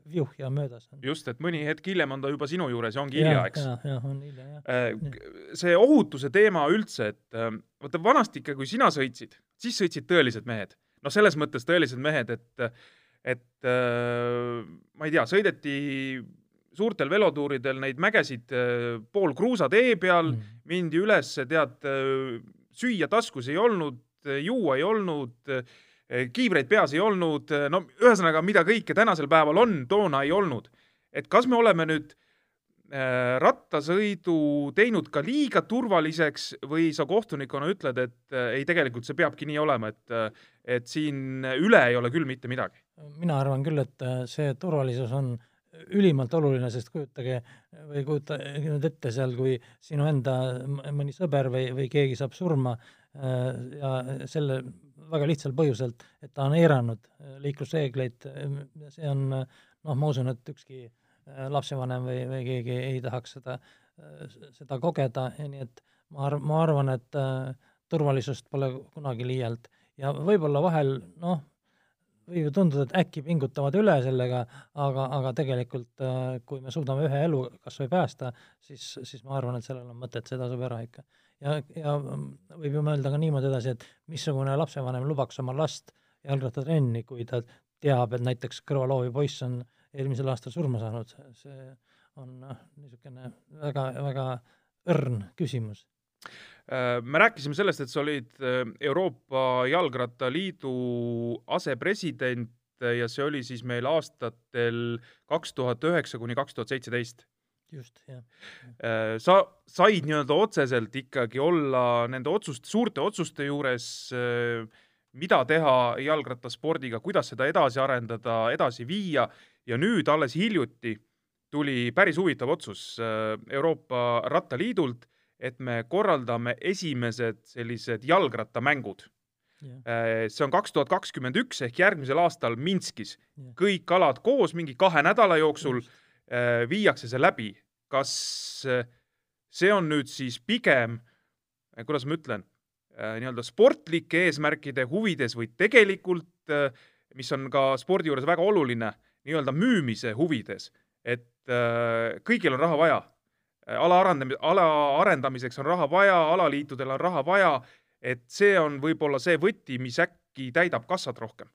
viuhja möödas on. just, et mõni hetk hiljem on ta juba sinu juures ja ongi hilja, eks. jah, jah, on hilja, jah. Äh, see ohutuse teema üldse, et äh, vaata vanasti ikka, kui sina sõitsid, siis sõitsid tõelised mehed. noh, selles mõttes tõelised mehed, et et äh, ma ei tea, sõideti suurtel velotuuridel neid mägesid äh, pool kruusatee peal mm., mindi üles, tead, äh, süüa taskus ei olnud, äh, juua ei olnud, kiivreid peas ei olnud, no ühesõnaga, mida kõike tänasel päeval on, toona ei olnud. et kas me oleme nüüd rattasõidu teinud ka liiga turvaliseks või sa kohtunikuna ütled, et ei, tegelikult see peabki nii olema, et, et siin üle ei ole küll mitte midagi? mina arvan küll, et see turvalisus on ülimalt oluline, sest kujutage või kujuta nüüd ette seal, kui sinu enda mõni sõber või, või keegi saab surma äh, ja selle väga lihtsal põhjuselt, et ta on eiranud äh, liiklusreegleid, see on noh, ma usun, et ükski äh, lapsevanem või, või keegi ei tahaks seda, seda kogeda nii et ma arv-, ma arvan, et turvalisust pole kunagi liialt. Ja võib-olla vahel noh, võib ju tunduda, et äkki pingutavad üle sellega, aga, aga tegelikult äh, kui me suudame ühe elu kas või päästa, siis, siis ma arvan, et sellel on mõtet, see tasub ära ikka. ja, ja võib ju mõelda ka niimoodi edasi, et missugune lapsevanem lubaks oma last jalgrattatrenni, kui ta teab, et näiteks kõrvalhoovi poiss on eelmisel aastal surma saanud, see on noh, niisugune väga, väga õrn küsimus me rääkisime sellest, et sa olid äh, Euroopa Jalgrattaliidu asepresident ja see oli siis meil aastatel kaks tuhat üheksa kuni kaks tuhat seitseteist. just, jah. Äh, sa said nii-öelda otseselt ikkagi olla nende otsust, suurte otsuste juures, mida teha jalgrattaspordiga, kuidas seda edasi arendada, edasi viia ja nüüd alles hiljuti tuli päris huvitav otsus Euroopa Rattaliidult et me korraldame esimesed sellised jalgrattamängud yeah.. see on kaks tuhat kakskümmend üks ehk järgmisel aastal Minskis yeah.. kõik alad koos mingi kahe nädala jooksul Just. Äh, viiakse see läbi. kas äh, see on nüüd siis pigem, äh, kuidas ma ütlen, nii-öelda sportlike eesmärkide huvides või tegelikult, mis on ka spordi juures väga oluline, nii-öelda müümise huvides, et äh, kõigil on raha vaja. Ala arendamise, ala arendamiseks on raha vaja, alaliitudel on raha vaja, et see on võib-olla see võti, mis äkki täidab kassat rohkem.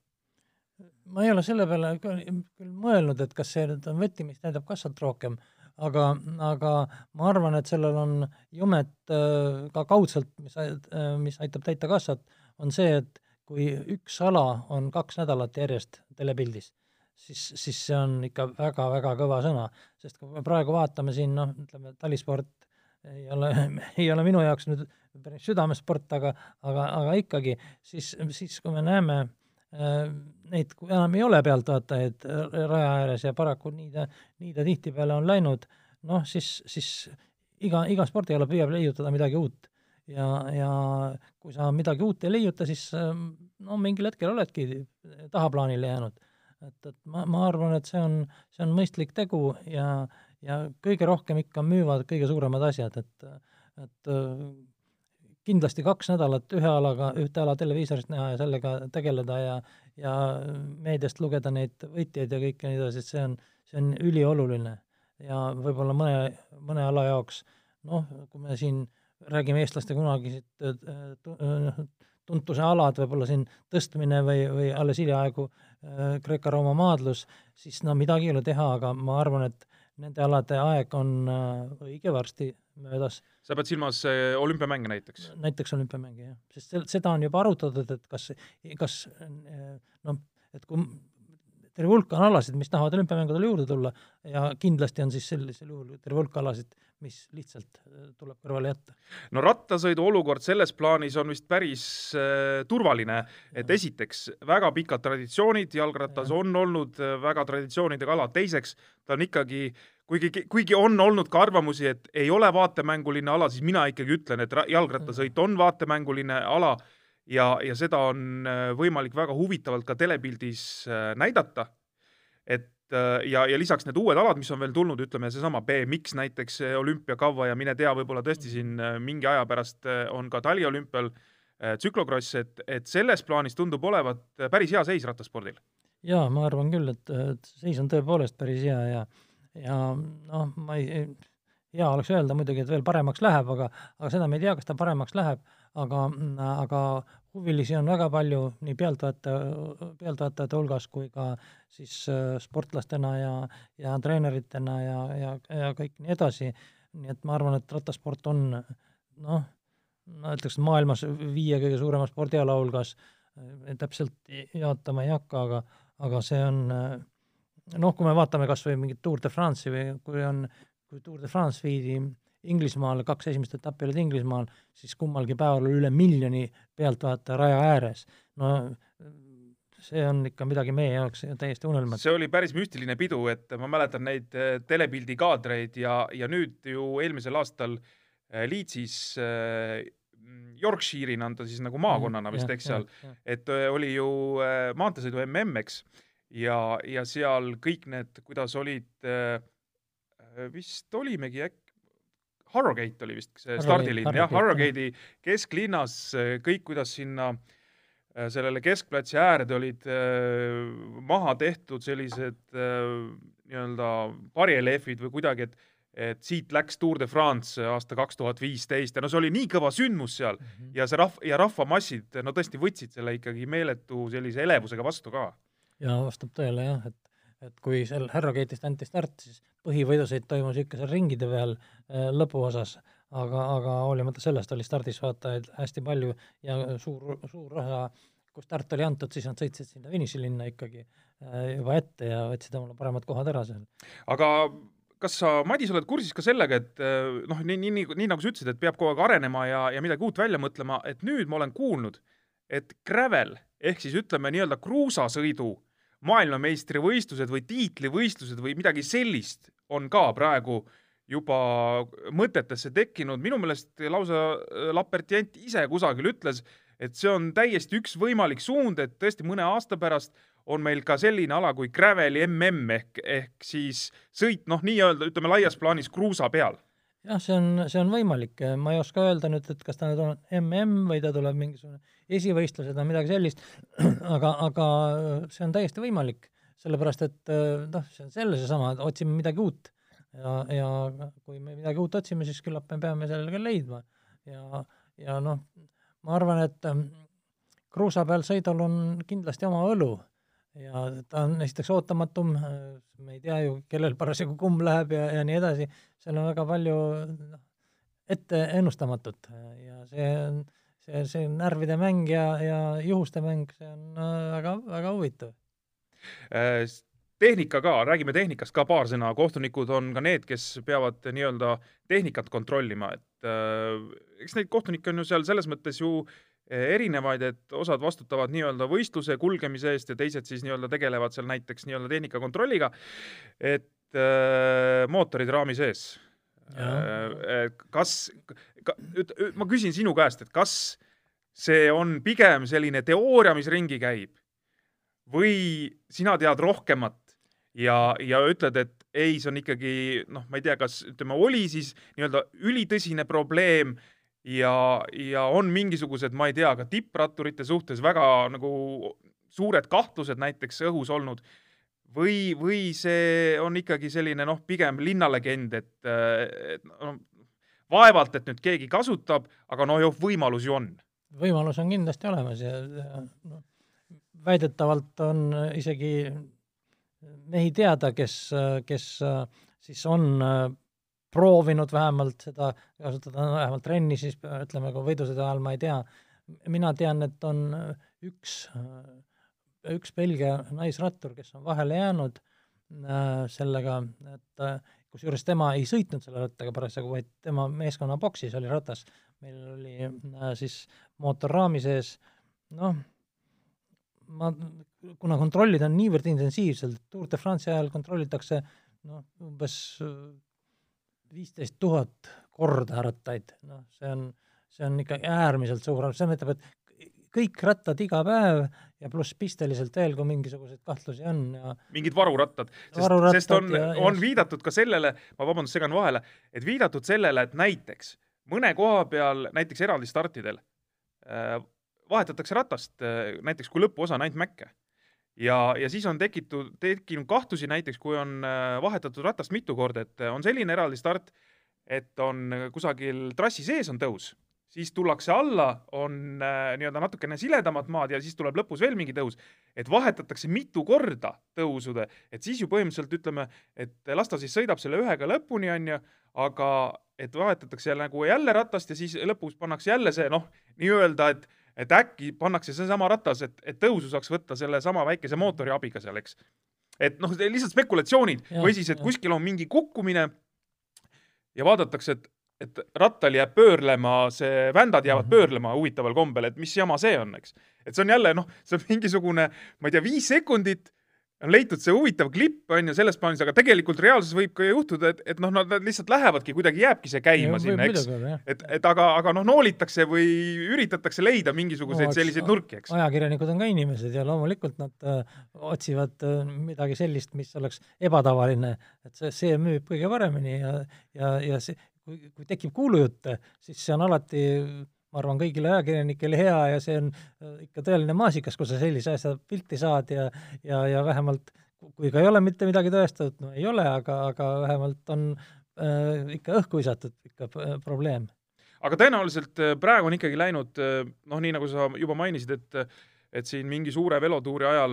Ma ei ole selle peale küll mõelnud, et kas see nüüd on võti, mis täidab kassat rohkem, aga, aga ma arvan, et sellel on jumet äh, ka kaudselt, mis, äh, mis aitab täita kassat, on see, et kui üks ala on kaks nädalat järjest telepildis, siis, siis see on ikka väga-väga kõva sõna, sest kui me praegu vaatame siin, noh, ütleme, talisport ei ole, ei ole minu jaoks nüüd päris südamesport, aga, aga, aga ikkagi, siis, siis kui me näeme äh, Äh, neid enam ei ole pealtvaatajaid raja ääres ja paraku nii ta, nii ta tihtipeale on läinud, noh siis, siis iga, iga spordiala püüab leiutada midagi uut. ja, ja kui sa midagi uut ei leiuta, siis no mingil hetkel oledki tahaplaanile jäänud. Et, et ma, ma arvan, et see on, see on mõistlik tegu ja, ja kõige rohkem ikka müüvad kõige suuremad asjad, et, et kindlasti kaks nädalat ühe alaga, ühte ala televiisorist näha ja sellega tegeleda ja ja meediast lugeda neid võitjaid ja kõike nii edasi, et see on, see on ülioluline. ja võib-olla mõne, mõne ala jaoks noh, kui me siin räägime eestlaste kunagised äh, tuntuse alad, võib-olla siin tõstmine või, või alles hiljaaegu äh, Kreeka-Rooma maadlus, siis no midagi ei ole teha, aga ma arvan, et nende alade aeg on äh, õige varsti möödas. sa pead silmas äh, olümpiamänge näiteks? näiteks olümpiamänge, jah. sest seda on juba arutatud, et kas, kas äh, noh, et kui terve hulk on alasid, mis tahavad olümpiamängudele juurde tulla ja kindlasti on siis sellisel juhul terve hulk alasid, mis lihtsalt äh, tuleb kõrvale jätta. no rattasõidu olukord selles plaanis on vist päris äh, turvaline, et esiteks väga pikad traditsioonid, jalgrattas ja. on olnud väga traditsioonidega ala, teiseks ta on ikkagi äh, kuigi, kuigi on olnud ka arvamusi, et ei ole vaatemänguline ala, siis mina ikkagi ütlen, et jalgrattasõit on vaatemänguline ala ja, ja seda on äh, võimalik väga huvitavalt ka telepildis äh, näidata. et äh, ja, ja lisaks need uued alad, mis on veel tulnud, ütleme seesama BMX näiteks, olümpiakava ja mine tea, võib-olla tõesti siin mingi aja pärast on ka taliolümpial tsüklokross, et, et selles plaanis tundub olevat päris hea seis rattaspordil. jaa, ma arvan küll, et, et seis on tõepoolest päris hea ja ja noh, ma ei, hea oleks öelda muidugi, et veel paremaks läheb, aga, aga seda me ei tea, kas ta paremaks läheb, aga, aga huvilisi on väga palju nii pealtvaataja, pealtvaatajate hulgas kui ka siis äh, sportlastena ja, ja treeneritena ja, ja, ja kõik nii edasi, nii et ma arvan, et rattasport on noh, no ütleks maailmas viie kõige suurema spordiala hulgas, täpselt jaotama ei hakka, aga, aga see on noh, kui me vaatame kas või mingit Tour de France'i või kui on, kui Tour de France viidi Inglismaale, kaks esimest etappi olid Inglismaal, siis kummalgi päeval oli üle miljoni pealtvaataja raja ääres. no see on ikka midagi meie jaoks täiesti unelmatu. see oli päris müstiline pidu, et ma mäletan neid äh, telepildi kaadreid ja, ja nüüd ju eelmisel aastal äh, Leedsis äh, Yorkshire'ina on ta siis nagu maakonnana vist, eks seal, et oli ju maanteesõidu mm, eks ja, ja seal kõik need, kuidas olid vist olimegi äkki, Harrogate oli vist see stardiliin, jah, Harrogate'i kesklinnas äh, kõik, kuidas sinna äh, sellele keskplatsi äärde olid äh, maha tehtud sellised nii-öelda barjelehvid või kuidagi, et et siit läks Tour de France aasta kaks tuhat viisteist ja no see oli nii kõva sündmus seal mm -hmm. ja see rahv- ja rahvamassid no tõesti võtsid selle ikkagi meeletu sellise elevusega vastu ka ja vastab tõele jah, et et kui seal Harrogate'ist anti start, siis põhivõidusõit toimus ikka seal ringide peal äh, lõpuosas, aga, aga hoolimata sellest oli stardis vaatajaid hästi palju ja suur, suur osa, kui start oli antud, siis nad sõitsid sinna finišilinna ikkagi äh, juba ette ja võtsid omale paremad kohad ära seal. aga kas sa, Madis, oled kursis ka sellega, et äh, noh, nii, nii, nii, nii nagu sa ütlesid, et peab kogu aeg arenema ja, ja midagi uut välja mõtlema, et nüüd ma olen kuulnud, et gravel ehk siis ütleme nii-öelda kruusasõidu maailmameistrivõistlused või tiitlivõistlused või midagi sellist on ka praegu juba mõtetesse tekkinud, minu meelest lausa äh, Lapertient ise kusagil ütles, et see on täiesti üks võimalik suund, et tõesti mõne aasta pärast on meil ka selline ala kui Graveli mm ehk, ehk siis sõit noh, nii-öelda ütleme laias plaanis kruusa peal jah, see on, see on võimalik, ma ei oska öelda nüüd, et kas ta nüüd on mm või ta tuleb mingisugune esivõistlused või midagi sellist, aga, aga see on täiesti võimalik, sellepärast et noh, see on jälle seesama, et otsime midagi uut. Ja, ja kui me midagi uut otsime, siis küllap me peame selle ka leidma. ja, ja noh, ma arvan, et ähm, kruusa peal sõidul on kindlasti oma õlu ja ta on esiteks ootamatum, me ei tea ju, kellel parasjagu kumm läheb ja, ja nii edasi, seal on väga palju noh, ette ennustamatut. Ja see on, see, see närvide mäng ja, ja juhuste mäng, see on äh, väga, väga huvitav. Äh, tehnika ka, räägime tehnikast ka paar sõna, kohtunikud on ka need, kes peavad nii-öelda tehnikat kontrollima, et äh, eks neid kohtunikke on ju seal selles mõttes ju äh, erinevaid, et osad vastutavad nii-öelda võistluse kulgemise eest ja teised siis nii-öelda tegelevad seal näiteks nii-öelda tehnika kontrolliga, et äh, mootorid raami sees. Äh, kas ka,, ma küsin sinu käest, et kas see on pigem selline teooria, mis ringi käib või sina tead rohkemat ja, ja ütled, et ei, see on ikkagi noh, ma ei tea, kas ütleme, oli siis nii-öelda ülitõsine probleem ja, ja on mingisugused, ma ei tea, ka tippratturite suhtes väga nagu suured kahtlused näiteks õhus olnud või, või see on ikkagi selline noh, pigem linnalegend, et, et no, vaevalt, et nüüd keegi kasutab, aga no ju võimalus ju on. võimalus on kindlasti olemas ja, ja no, väidetavalt on isegi mehi teada, kes, kes siis on proovinud vähemalt seda kasutada, vähemalt trenni siis ütleme, kui võidusõida ajal ma ei tea. mina tean, et on üks, üks Belgia naisrattur, kes on vahele jäänud äh, sellega, et kusjuures tema ei sõitnud selle rattaga parasjagu, vaid tema meeskonna boksis oli ratas. meil oli äh, siis mootor raami sees, noh, ma, kuna kontrollid on niivõrd intensiivselt, Tour de France'i ajal kontrollitakse noh, umbes viisteist tuhat korda rattaid, noh, see on, see on ikkagi äärmiselt suur arv, see tähendab, et kõik rattad iga päev ja pluss pisteliselt veel, kui mingisuguseid kahtlusi on ja mingid varurattad, sest, sest on, on viidatud ka sellele, ma vabandust, segan vahele, et viidatud sellele, et näiteks mõne koha peal, näiteks eraldi startidel äh, vahetatakse ratast, äh, näiteks kui lõpuosa on ainult mäkke. Ja, ja siis on tekitud, tekkinud kahtlusi näiteks, kui on äh, vahetatud ratast mitu korda, et äh, on selline eraldi start, et on kusagil trassi sees on tõus, siis tullakse alla, on äh, nii-öelda natukene siledamad maad ja siis tuleb lõpus veel mingi tõus, et vahetatakse mitu korda tõusude, et siis ju põhimõtteliselt ütleme, et las ta siis sõidab selle ühega lõpuni, onju, aga et vahetatakse nagu jälle ratast ja siis lõpus pannakse jälle see noh, nii-öelda, et et äkki pannakse seesama ratas, et, et tõusu saaks võtta sellesama väikese mootori abiga seal, eks. et noh, lihtsalt spekulatsioonid ja, või siis, et ja. kuskil on mingi kukkumine ja vaadatakse, et, et rattal jääb pöörlema, see, vändad jäävad -hmm. pöörlema huvitaval kombel, et mis jama see on, eks. et see on jälle noh, see on mingisugune, ma ei tea, viis sekundit on leitud see huvitav klipp, on ju, selles plaanis, aga tegelikult reaalsuses võib ka juhtuda, et, et noh, nad lihtsalt lähevadki, kuidagi jääbki see käima ja, sinna, eks. et, et aga, aga noh, noolitakse või üritatakse leida mingisuguseid no, selliseid nurki, eks. ajakirjanikud on ka inimesed ja loomulikult nad äh, otsivad äh, midagi sellist, mis oleks ebatavaline, et see, see müüb kõige paremini ja, ja, ja see, kui, kui tekib kuulujutte, siis see on alati ma arvan, kõigile ajakirjanikele hea ja see on äh, ikka tõeline maasikas, kui sa sellise asja pilti saad ja, ja, ja vähemalt kui ka ei ole mitte midagi tõestatud, no ei ole, aga, aga vähemalt on äh, ikka õhku visatud ikka äh, probleem. aga tõenäoliselt äh, praegu on ikkagi läinud noh, nii nagu sa juba mainisid, et et siin mingi suure velotuuri ajal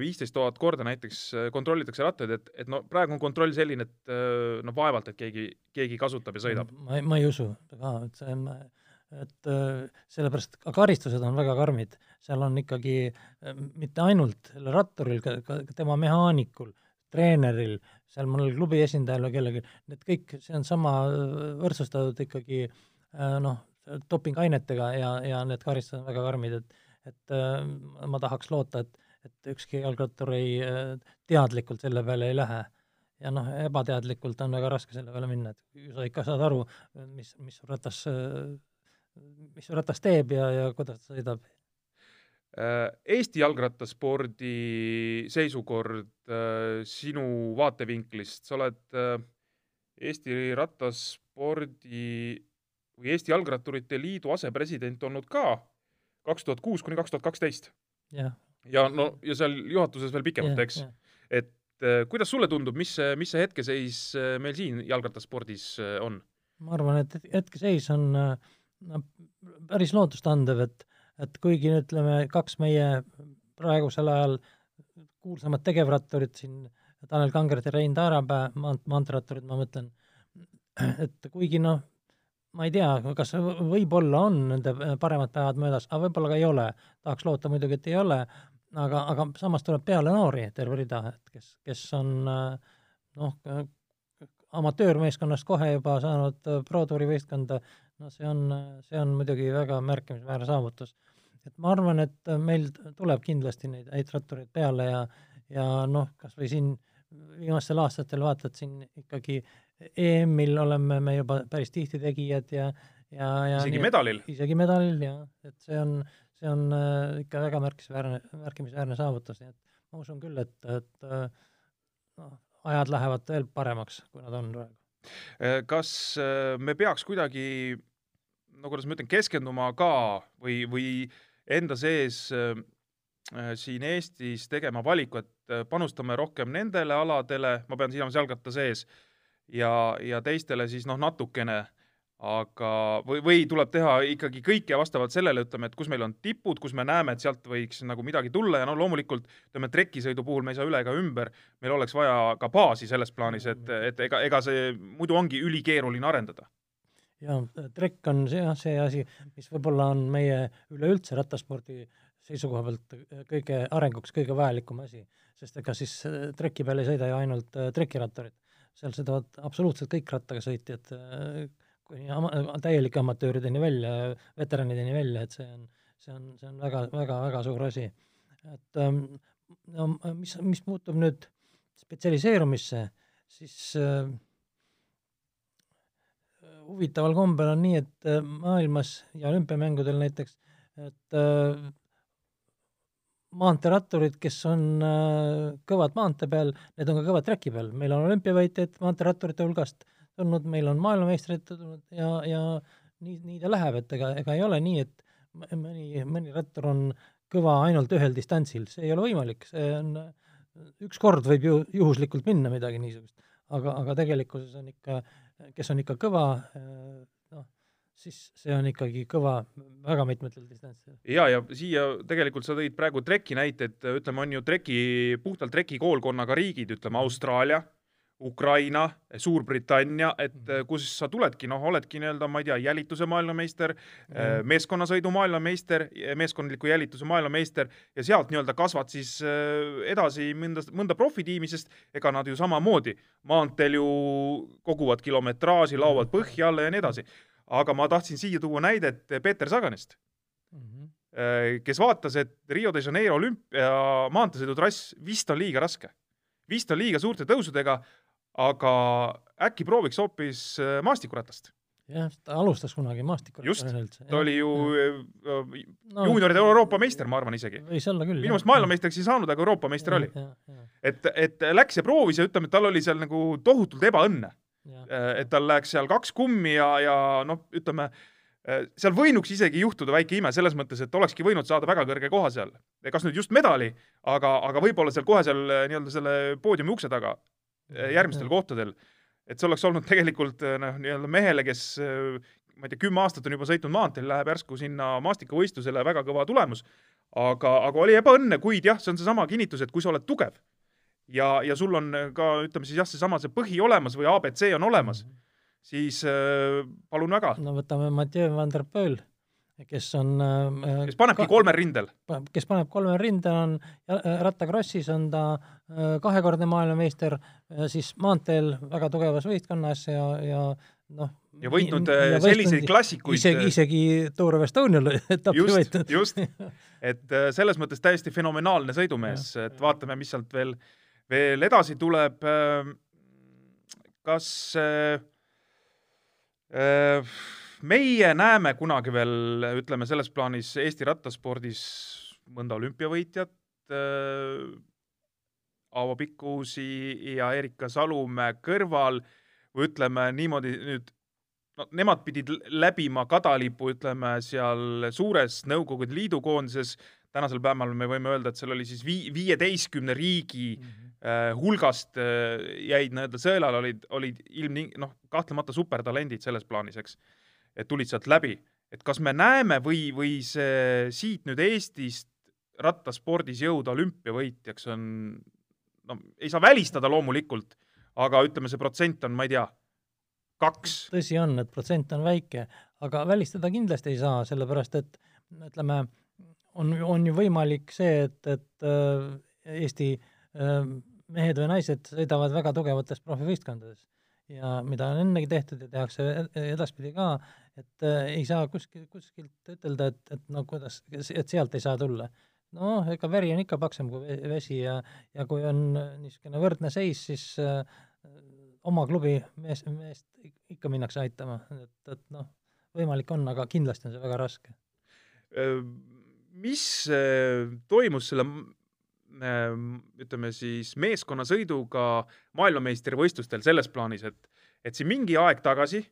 viisteist tuhat korda näiteks kontrollitakse rattaid, et, et no praegu on kontroll selline, et noh, vaevalt, et keegi, keegi kasutab ja sõidab. ma, ma ei usu ka, et see on et äh, sellepärast ka karistused on väga karmid, seal on ikkagi äh, mitte ainult ratturil, ka, ka tema mehaanikul, treeneril, seal mõnel klubi esindajal või kellelgi, need kõik, see on sama äh, võrdsustatud ikkagi noh, dopingainetega ja, ja need karistused on väga karmid, et et ma tahaks loota, et, et ükski jalgrattur ei, teadlikult selle peale ei lähe. Ja noh, ebateadlikult on väga raske selle peale minna, et sa ikka saad aru, mis, mis ratas mis su ratas teeb ja, ja kuidas ta sõidab? Äh, Eesti jalgrattaspordi seisukord äh, sinu vaatevinklist, sa oled äh, Eesti rattaspordi või Eesti Jalgratturite Liidu asepresident olnud ka kaks tuhat kuus kuni kaks tuhat kaksteist. ja no ja seal juhatuses veel pikemalt, eks. et äh, kuidas sulle tundub, mis see, mis see hetkeseis äh, meil siin jalgrattaspordis äh, on? ma arvan, et hetkeseis on no, päris lootustandev, et, et kuigi ütleme, kaks meie praegusel ajal kuulsamat tegevratturit siin, Tanel Kangert ja Rein Taarapää, maant-, maanteeratturid ma mõtlen, et kuigi noh, ma ei tea, kas võib-olla on nende paremad päevad möödas, aga võib-olla ka ei ole. tahaks loota muidugi, et ei ole, aga, aga samas tuleb peale noori terve rida, et kes, kes on noh, amatöörmeeskonnast kohe juba saanud Pro Touri võistkonda, no see on, see on muidugi väga märkimisväärne saavutus. et ma arvan, et meil tuleb kindlasti neid häid rattureid peale ja, ja noh, kas või siin viimastel aastatel vaatad siin ikkagi EM-il oleme me juba päris tihti tegijad ja, ja, ja isegi nii, medalil? isegi medalil jah, et see on, see on äh, ikka väga märkimisväärne, märkimisväärne saavutus, nii et ma usun küll, et, et äh, noh, ajad lähevad veel paremaks, kui nad on praegu. Äh, kas äh, me peaks kuidagi, no kuidas ma ütlen, keskenduma ka või, või enda sees äh, siin Eestis tegema valiku, et panustame rohkem nendele aladele, ma pean silmas jalgratta sees, ja, ja teistele siis noh, natukene. äh, aga, või, või tuleb teha ikkagi kõike vastavalt sellele, ütleme, et kus meil on tipud, kus me näeme, et sealt võiks nagu midagi tulla ja no loomulikult ütleme, trekisõidu puhul me ei saa üle ega ümber, meil oleks vaja ka baasi selles plaanis, et, et ega, ega see muidu ongi ülikeeruline arendada. ja trekk on see jah, see asi, mis võib-olla on meie üleüldse rattaspordi seisukoha pealt kõige arenguks kõige vajalikum asi, sest ega siis treki peal ei sõida ju ainult trekirattarid, seal sõidavad absoluutselt kõik rattaga sõitjad kuni ama-, täielike amatöörideni välja, veteranideni välja, et see on, see on, see on väga, väga, väga suur asi. et ähm, no mis, mis puutub nüüd spetsialiseerumisse, siis äh, huvitaval kombel on nii, et äh, maailmas ja olümpiamängudel näiteks, et äh, maanteeratturid, kes on äh, kõvad maantee peal, need on ka kõvad treki peal, meil on olümpiavõitjaid maanteeratturite hulgast äh,, tulnud, meil on maailmameistrid tulnud ja, ja nii, nii ta läheb, et ega, ega ei ole nii, et mõni, mõni rattur on kõva ainult ühel distantsil, see ei ole võimalik, see on, üks kord võib ju juhuslikult minna midagi niisugust, aga, aga tegelikkuses on ikka, kes on ikka kõva, noh, siis see on ikkagi kõva väga mitmetel distantsidel. ja, ja siia tegelikult sa tõid praegu treki näite, et ütleme, on ju treki, puhtalt trekikoolkonnaga riigid, ütleme Austraalia Ukraina, Suurbritannia, et mhm. kus sa tuledki, noh, oledki nii-öelda, ma ei tea, jälituse maailmameister mm., meeskonnasõidu maailmameister, meeskondliku jälituse maailmameister ja sealt nii-öelda kasvad siis edasi mõnda, mõnda profitiimi, sest ega nad ju samamoodi maanteel ju koguvad kilometraaži, laovad mhm. põhja alla ja nii edasi. aga ma tahtsin siia tuua näidet Peeter Saganist mm, -hmm. kes vaatas, et Rio de Janeiro olümpia maanteesõidutrass vist on liiga raske vist on liiga suurte tõusudega, aga äkki prooviks hoopis äh, maastikuratast? jah, ta alustas kunagi maastikurattasena üldse. ta oli ju äh, äh, no, juunioride Euroopa meister, ma arvan isegi. võis olla küll. minu meelest maailmameistriks ei saanud, aga Euroopa meister ja, oli. et, et läks ja proovis ja ütleme, et tal oli seal nagu tohutult ebaõnne. et tal läks seal kaks kummi ja, ja noh, ütleme seal võinuks isegi juhtuda väike ime selles mõttes, et olekski võinud saada väga kõrge koha seal. kas nüüd just medali, aga, aga võib-olla seal kohe seal nii-öelda selle poodiumi ukse taga järgmistel kohtadel. et see oleks olnud tegelikult äh, noh, nii-öelda mehele, kes äh, ma ei tea, kümme aastat on juba sõitnud maanteel, läheb järsku sinna maastikavõistlusele, väga kõva tulemus. aga, aga oli ebaõnne, kuid jah, see on seesama kinnitus, et kui sa oled tugev ja, ja sul on ka ütleme siis jah, seesama see põhi olemas või abc on olemas, mhm. siis äh, palun väga. no võtame Mathieu van der Poel kes on äh, kes panebki kolmel rindel? kes paneb kolmel rindel, on äh, rattakrossis on ta äh, kahekordne maailmameister, siis maanteel väga tugevas võistkonnas ja, ja noh, ja võitnud ja selliseid klassikuid isegi, isegi Tour of Estonial etapi võitnud. just, et selles mõttes täiesti fenomenaalne sõidumees, et vaatame, mis sealt veel, veel edasi tuleb. kas äh, äh, meie näeme kunagi veel, ütleme selles plaanis Eesti rattaspordis mõnda olümpiavõitjat äh,, Aavo Pikkusi ja Erika Salumäe kõrval või ütleme niimoodi nüüd, no nemad pidid läbima kadalipu, ütleme seal suures Nõukogude Liidu koondises, tänasel päeval me võime öelda, et seal oli siis vii-, viieteistkümne riigi mm -hmm. äh, hulgast äh, jäid nii-öelda sõelale, olid, olid ilmning-, noh, kahtlemata supertalendid selles plaanis, eks. Et tulid sealt läbi, et kas me näeme või, või see siit nüüd Eestist rattaspordis jõuda olümpiavõitjaks on, no ei saa välistada loomulikult, aga ütleme, see protsent on, ma ei tea, kaks. tõsi on, et protsent on väike, aga välistada kindlasti ei saa, sellepärast et ütleme, on, on ju võimalik see, et, et äh, Eesti äh, mehed või naised sõidavad väga tugevates profivõistkondades ja mida on ennegi tehtud ja tehakse e-, edaspidi ka, et äh, ei saa kuskil, kuskilt ütelda, et, et no kuidas, et sealt ei saa tulla. noh, ega veri on ikka paksem kui vesi ja, ja kui on niisugune võrdne seis, siis äh, oma klubi mees, meest ikka minnakse aitama, et, et noh, võimalik on, aga kindlasti on see väga raske. mis äh, toimus selle äh, ütleme siis meeskonnasõiduga maailmameistrivõistlustel selles plaanis, et, et siin mingi aeg tagasi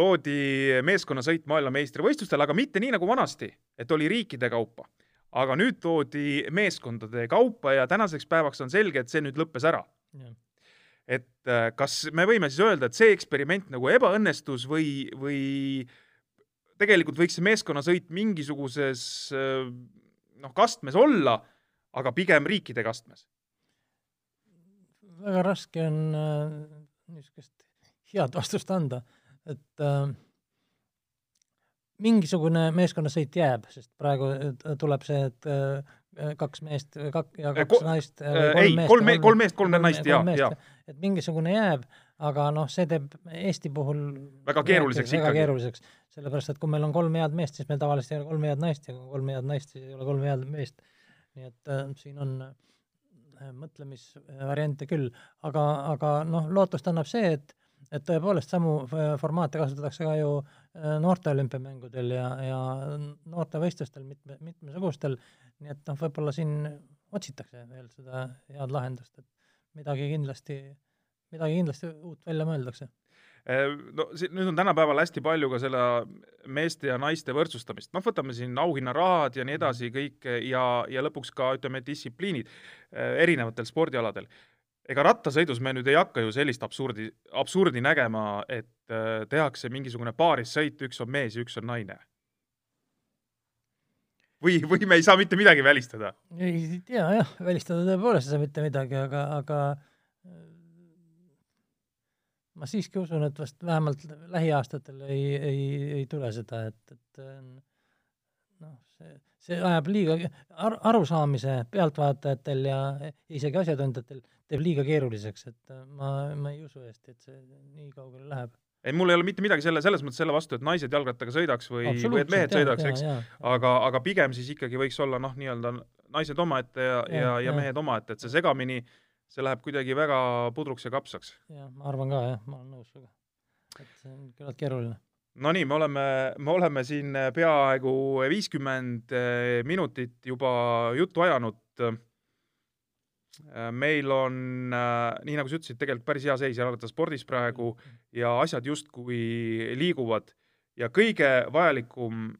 toodi meeskonnasõit maailmameistrivõistlustel, aga mitte nii nagu vanasti, et oli riikide kaupa. aga nüüd toodi meeskondade kaupa ja tänaseks päevaks on selge, et see nüüd lõppes ära et äh, kas me võime siis öelda, et see eksperiment nagu ebaõnnestus või, või tegelikult võiks see meeskonnasõit mingisuguses äh, noh, kastmes olla, aga pigem riikide kastmes? väga raske on äh, niisugust head vastust anda, et äh, mingisugune meeskonnasõit jääb, sest praegu tuleb see, et äh, kaks meest kak- ja kaks Ko naist. ei, kolm meest, kolm meest, kolm naist ja, ja. et mingisugune jääb, aga noh, see teeb Eesti puhul väga keeruliseks ikkagi. väga keeruliseks, sellepärast et kui meil on kolm head meest, siis meil tavaliselt ei ole kolme head naist ja kui kolm head naist, siis ei ole kolme head meest. nii et äh, siin on äh, mõtlemisvariante küll, aga, aga noh, lootust annab see, et et tõepoolest samu äh, formaate kasutatakse ka ju äh, noorte olümpiamängudel ja, ja noortevõistlustel mitme, mitmesugustel, nii et noh, võib-olla siin otsitakse veel seda head lahendust, et midagi kindlasti, midagi kindlasti uut välja mõeldakse. Äh, no siin nüüd on tänapäeval hästi palju ka selle meeste ja naiste võrdsustamist, noh, võtame siin auhinnarahad ja nii edasi kõik ja, ja lõpuks ka ütleme, distsipliinid erinevatel spordialadel ega rattasõidus me nüüd ei hakka ju sellist absurdi, absurdi nägema, et äh, tehakse mingisugune paarissõit, üks on mees ja üks on naine. või, või me ei saa mitte midagi välistada? ei tea jah, välistada tõepoolest ei saa mitte midagi, aga, aga äh, ma siiski usun, et vast vähemalt lähiaastatel ei, ei, ei tule seda, et, et noh, see, see ajab liiga ar-, arusaamise pealtvaatajatel ja isegi asjatundjatel teeb liiga keeruliseks, et äh, ma, ma ei usu hästi, et see nii kaugele läheb. ei, mul ei ole mitte midagi selle, selles mõttes selle vastu, et naised jalgrattaga sõidaks või, või et mehed sõidaks, eks, aga, aga pigem siis ikkagi võiks olla noh, nii-öelda naised omaette ja, ja, ja, ja mehed omaette, et see segamini, see läheb kuidagi väga pudruks ja kapsaks. jah, ma arvan ka jah, ma olen nõus sinuga. et see on küllalt keeruline Nonii, me oleme, me oleme siin peaaegu viiskümmend minutit juba juttu ajanud. Äh, meil on, äh, nii nagu sa ütlesid, tegelikult päris hea seis jalgrattaspordis praegu ja asjad justkui liiguvad. Ja kõige vajalikum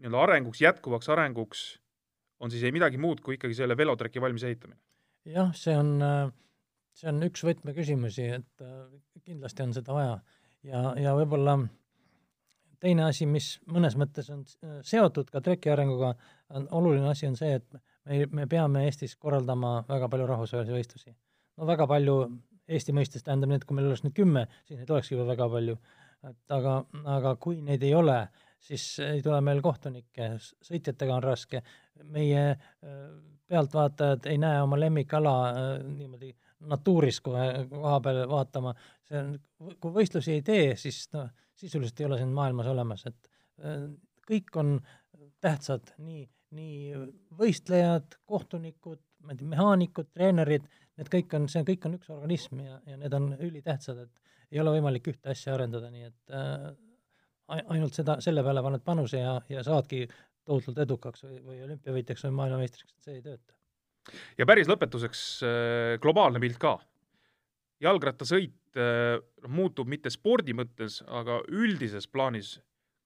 nii-öelda arenguks, jätkuvaks arenguks on siis ei midagi muud kui ikkagi selle velotreki valmis ehitamine. jah, see on, see on üks võtmeküsimusi, et äh, kindlasti on seda vaja. Ja, ja võib-olla teine asi, mis mõnes mõttes on seotud ka treki arenguga, on oluline asi on see, et me, me peame Eestis korraldama väga palju rahvusvahelisi võistlusi. no väga palju Eesti mõistes tähendab nii, et kui meil oleks nüüd kümme, siis neid olekski juba väga palju. et aga, aga kui neid ei ole, siis ei tule meil kohtunikke, sõitjatega on raske, meie äh, pealtvaatajad ei näe oma lemmikala äh, natuuris kohe koha peal vaatama, see on, kui võistlusi ei tee, siis noh, sisuliselt ei ole siin maailmas olemas, et äh, kõik on tähtsad, nii nii võistlejad, kohtunikud, ma ei tea, mehaanikud, treenerid, need kõik on, see kõik on üks organism ja, ja need on ülitähtsad, et ei ole võimalik ühte asja arendada, nii et äh, ainult seda, selle peale paned panuse ja, ja saadki tohutult edukaks või, või olümpiavõitjaks või maailmameistriks, et see ei tööta. Ja päris lõpetuseks äh, globaalne pilt ka. jalgrattasõit äh, muutub mitte spordi mõttes, aga üldises plaanis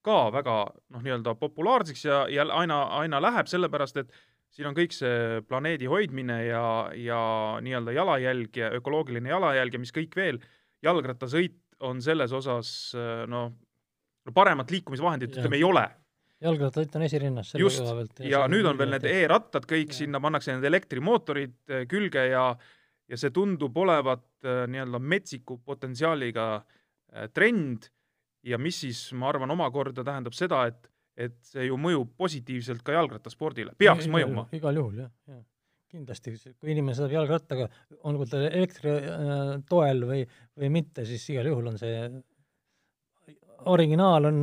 ka väga noh, nii-öelda populaarseks ja, ja aina, aina läheb, sellepärast et siin on kõik see planeedi hoidmine ja, ja nii-öelda jalajälg ja ökoloogiline jalajälg ja mis kõik veel, jalgrattasõit on selles osas noh, no paremat liikumisvahendit ütleme ei ole jalgrattasõit on esirinnas selle koha pealt. ja, ja nüüd on veel need e-rattad kõik, sinna pannakse need elektrimootorid äh, külge ja ja see tundub olevat äh, nii-öelda metsiku potentsiaaliga äh, trend ja mis siis, ma arvan, omakorda tähendab seda, et et see ju mõjub positiivselt ka jalgrattaspordile, peaks igal mõjuma. igal juhul jah, jah. kindlasti, kui inimene sõidab jalgrattaga, olgu ta elektri toel või, või mitte, siis igal juhul on see originaal on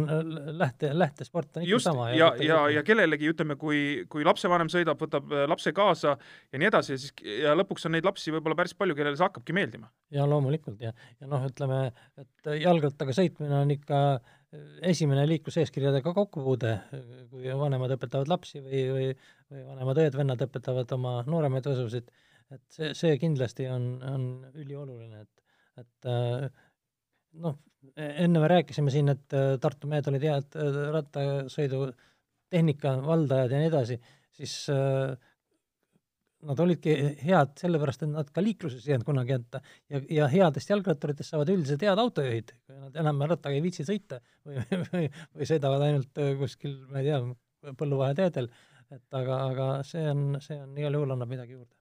lähte, lähtesport on ikka Just, sama. ja, ja, ja, ja kellelegi, ütleme, kui, kui lapsevanem sõidab, võtab äh, lapse kaasa ja nii edasi ja siis ja lõpuks on neid lapsi võib-olla päris palju, kellele see hakkabki meeldima. ja loomulikult ja, ja noh, ütleme, et jalgrattaga sõitmine on ikka esimene liikluseeskirjadega kokkupuude, kui vanemad õpetavad lapsi või, või, või vanemad õed-vennad õpetavad oma nooremaid õsusid, et see, see kindlasti on, on ülioluline, et, et äh, noh, enne me rääkisime siin, et äh, Tartu mehed olid head äh, rattasõidutehnika valdajad ja nii edasi, siis nad olidki head sellepärast, et nad ka liikluses ei jäänud kunagi hätta ja, ja headest jalgratturitest saavad üldiselt head autojuhid, kui nad enam rattaga ei viitsi sõita või, või, või sõidavad ainult kuskil, ma ei tea, põlluvaheteedel, et aga, aga see on, see on igal juhul annab midagi juurde.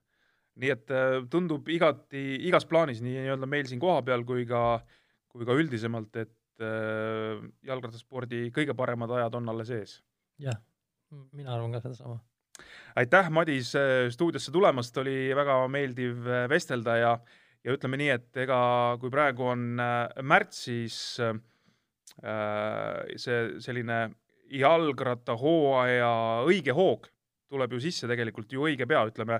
nii et tundub igati, igas plaanis, nii nii-öelda meil siin kohapeal kui ka äh, kui ka üldisemalt, et äh, jalgrattaspordi kõige paremad ajad on alles ees. jah, mina arvan ka sedasama. aitäh, Madis, äh, stuudiosse tulemast, oli väga meeldiv äh, vestelda ja ja ütleme nii, et ega kui praegu on märtsis äh, see selline jalgrattahooaja õige hoog tuleb ju sisse tegelikult ju õige pea, ütleme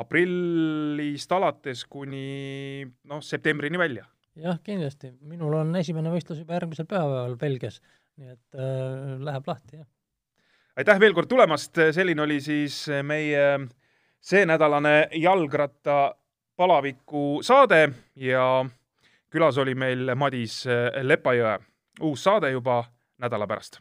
aprillist alates kuni noh, septembrini välja jah, kindlasti, minul on esimene võistlus juba järgmisel pühapäeval Belgias, nii et äh, läheb lahti, jah. aitäh veel kord tulemast, selline oli siis meie seenädalane jalgratta palaviku saade ja külas oli meil Madis Lepajõe. uus saade juba nädala pärast.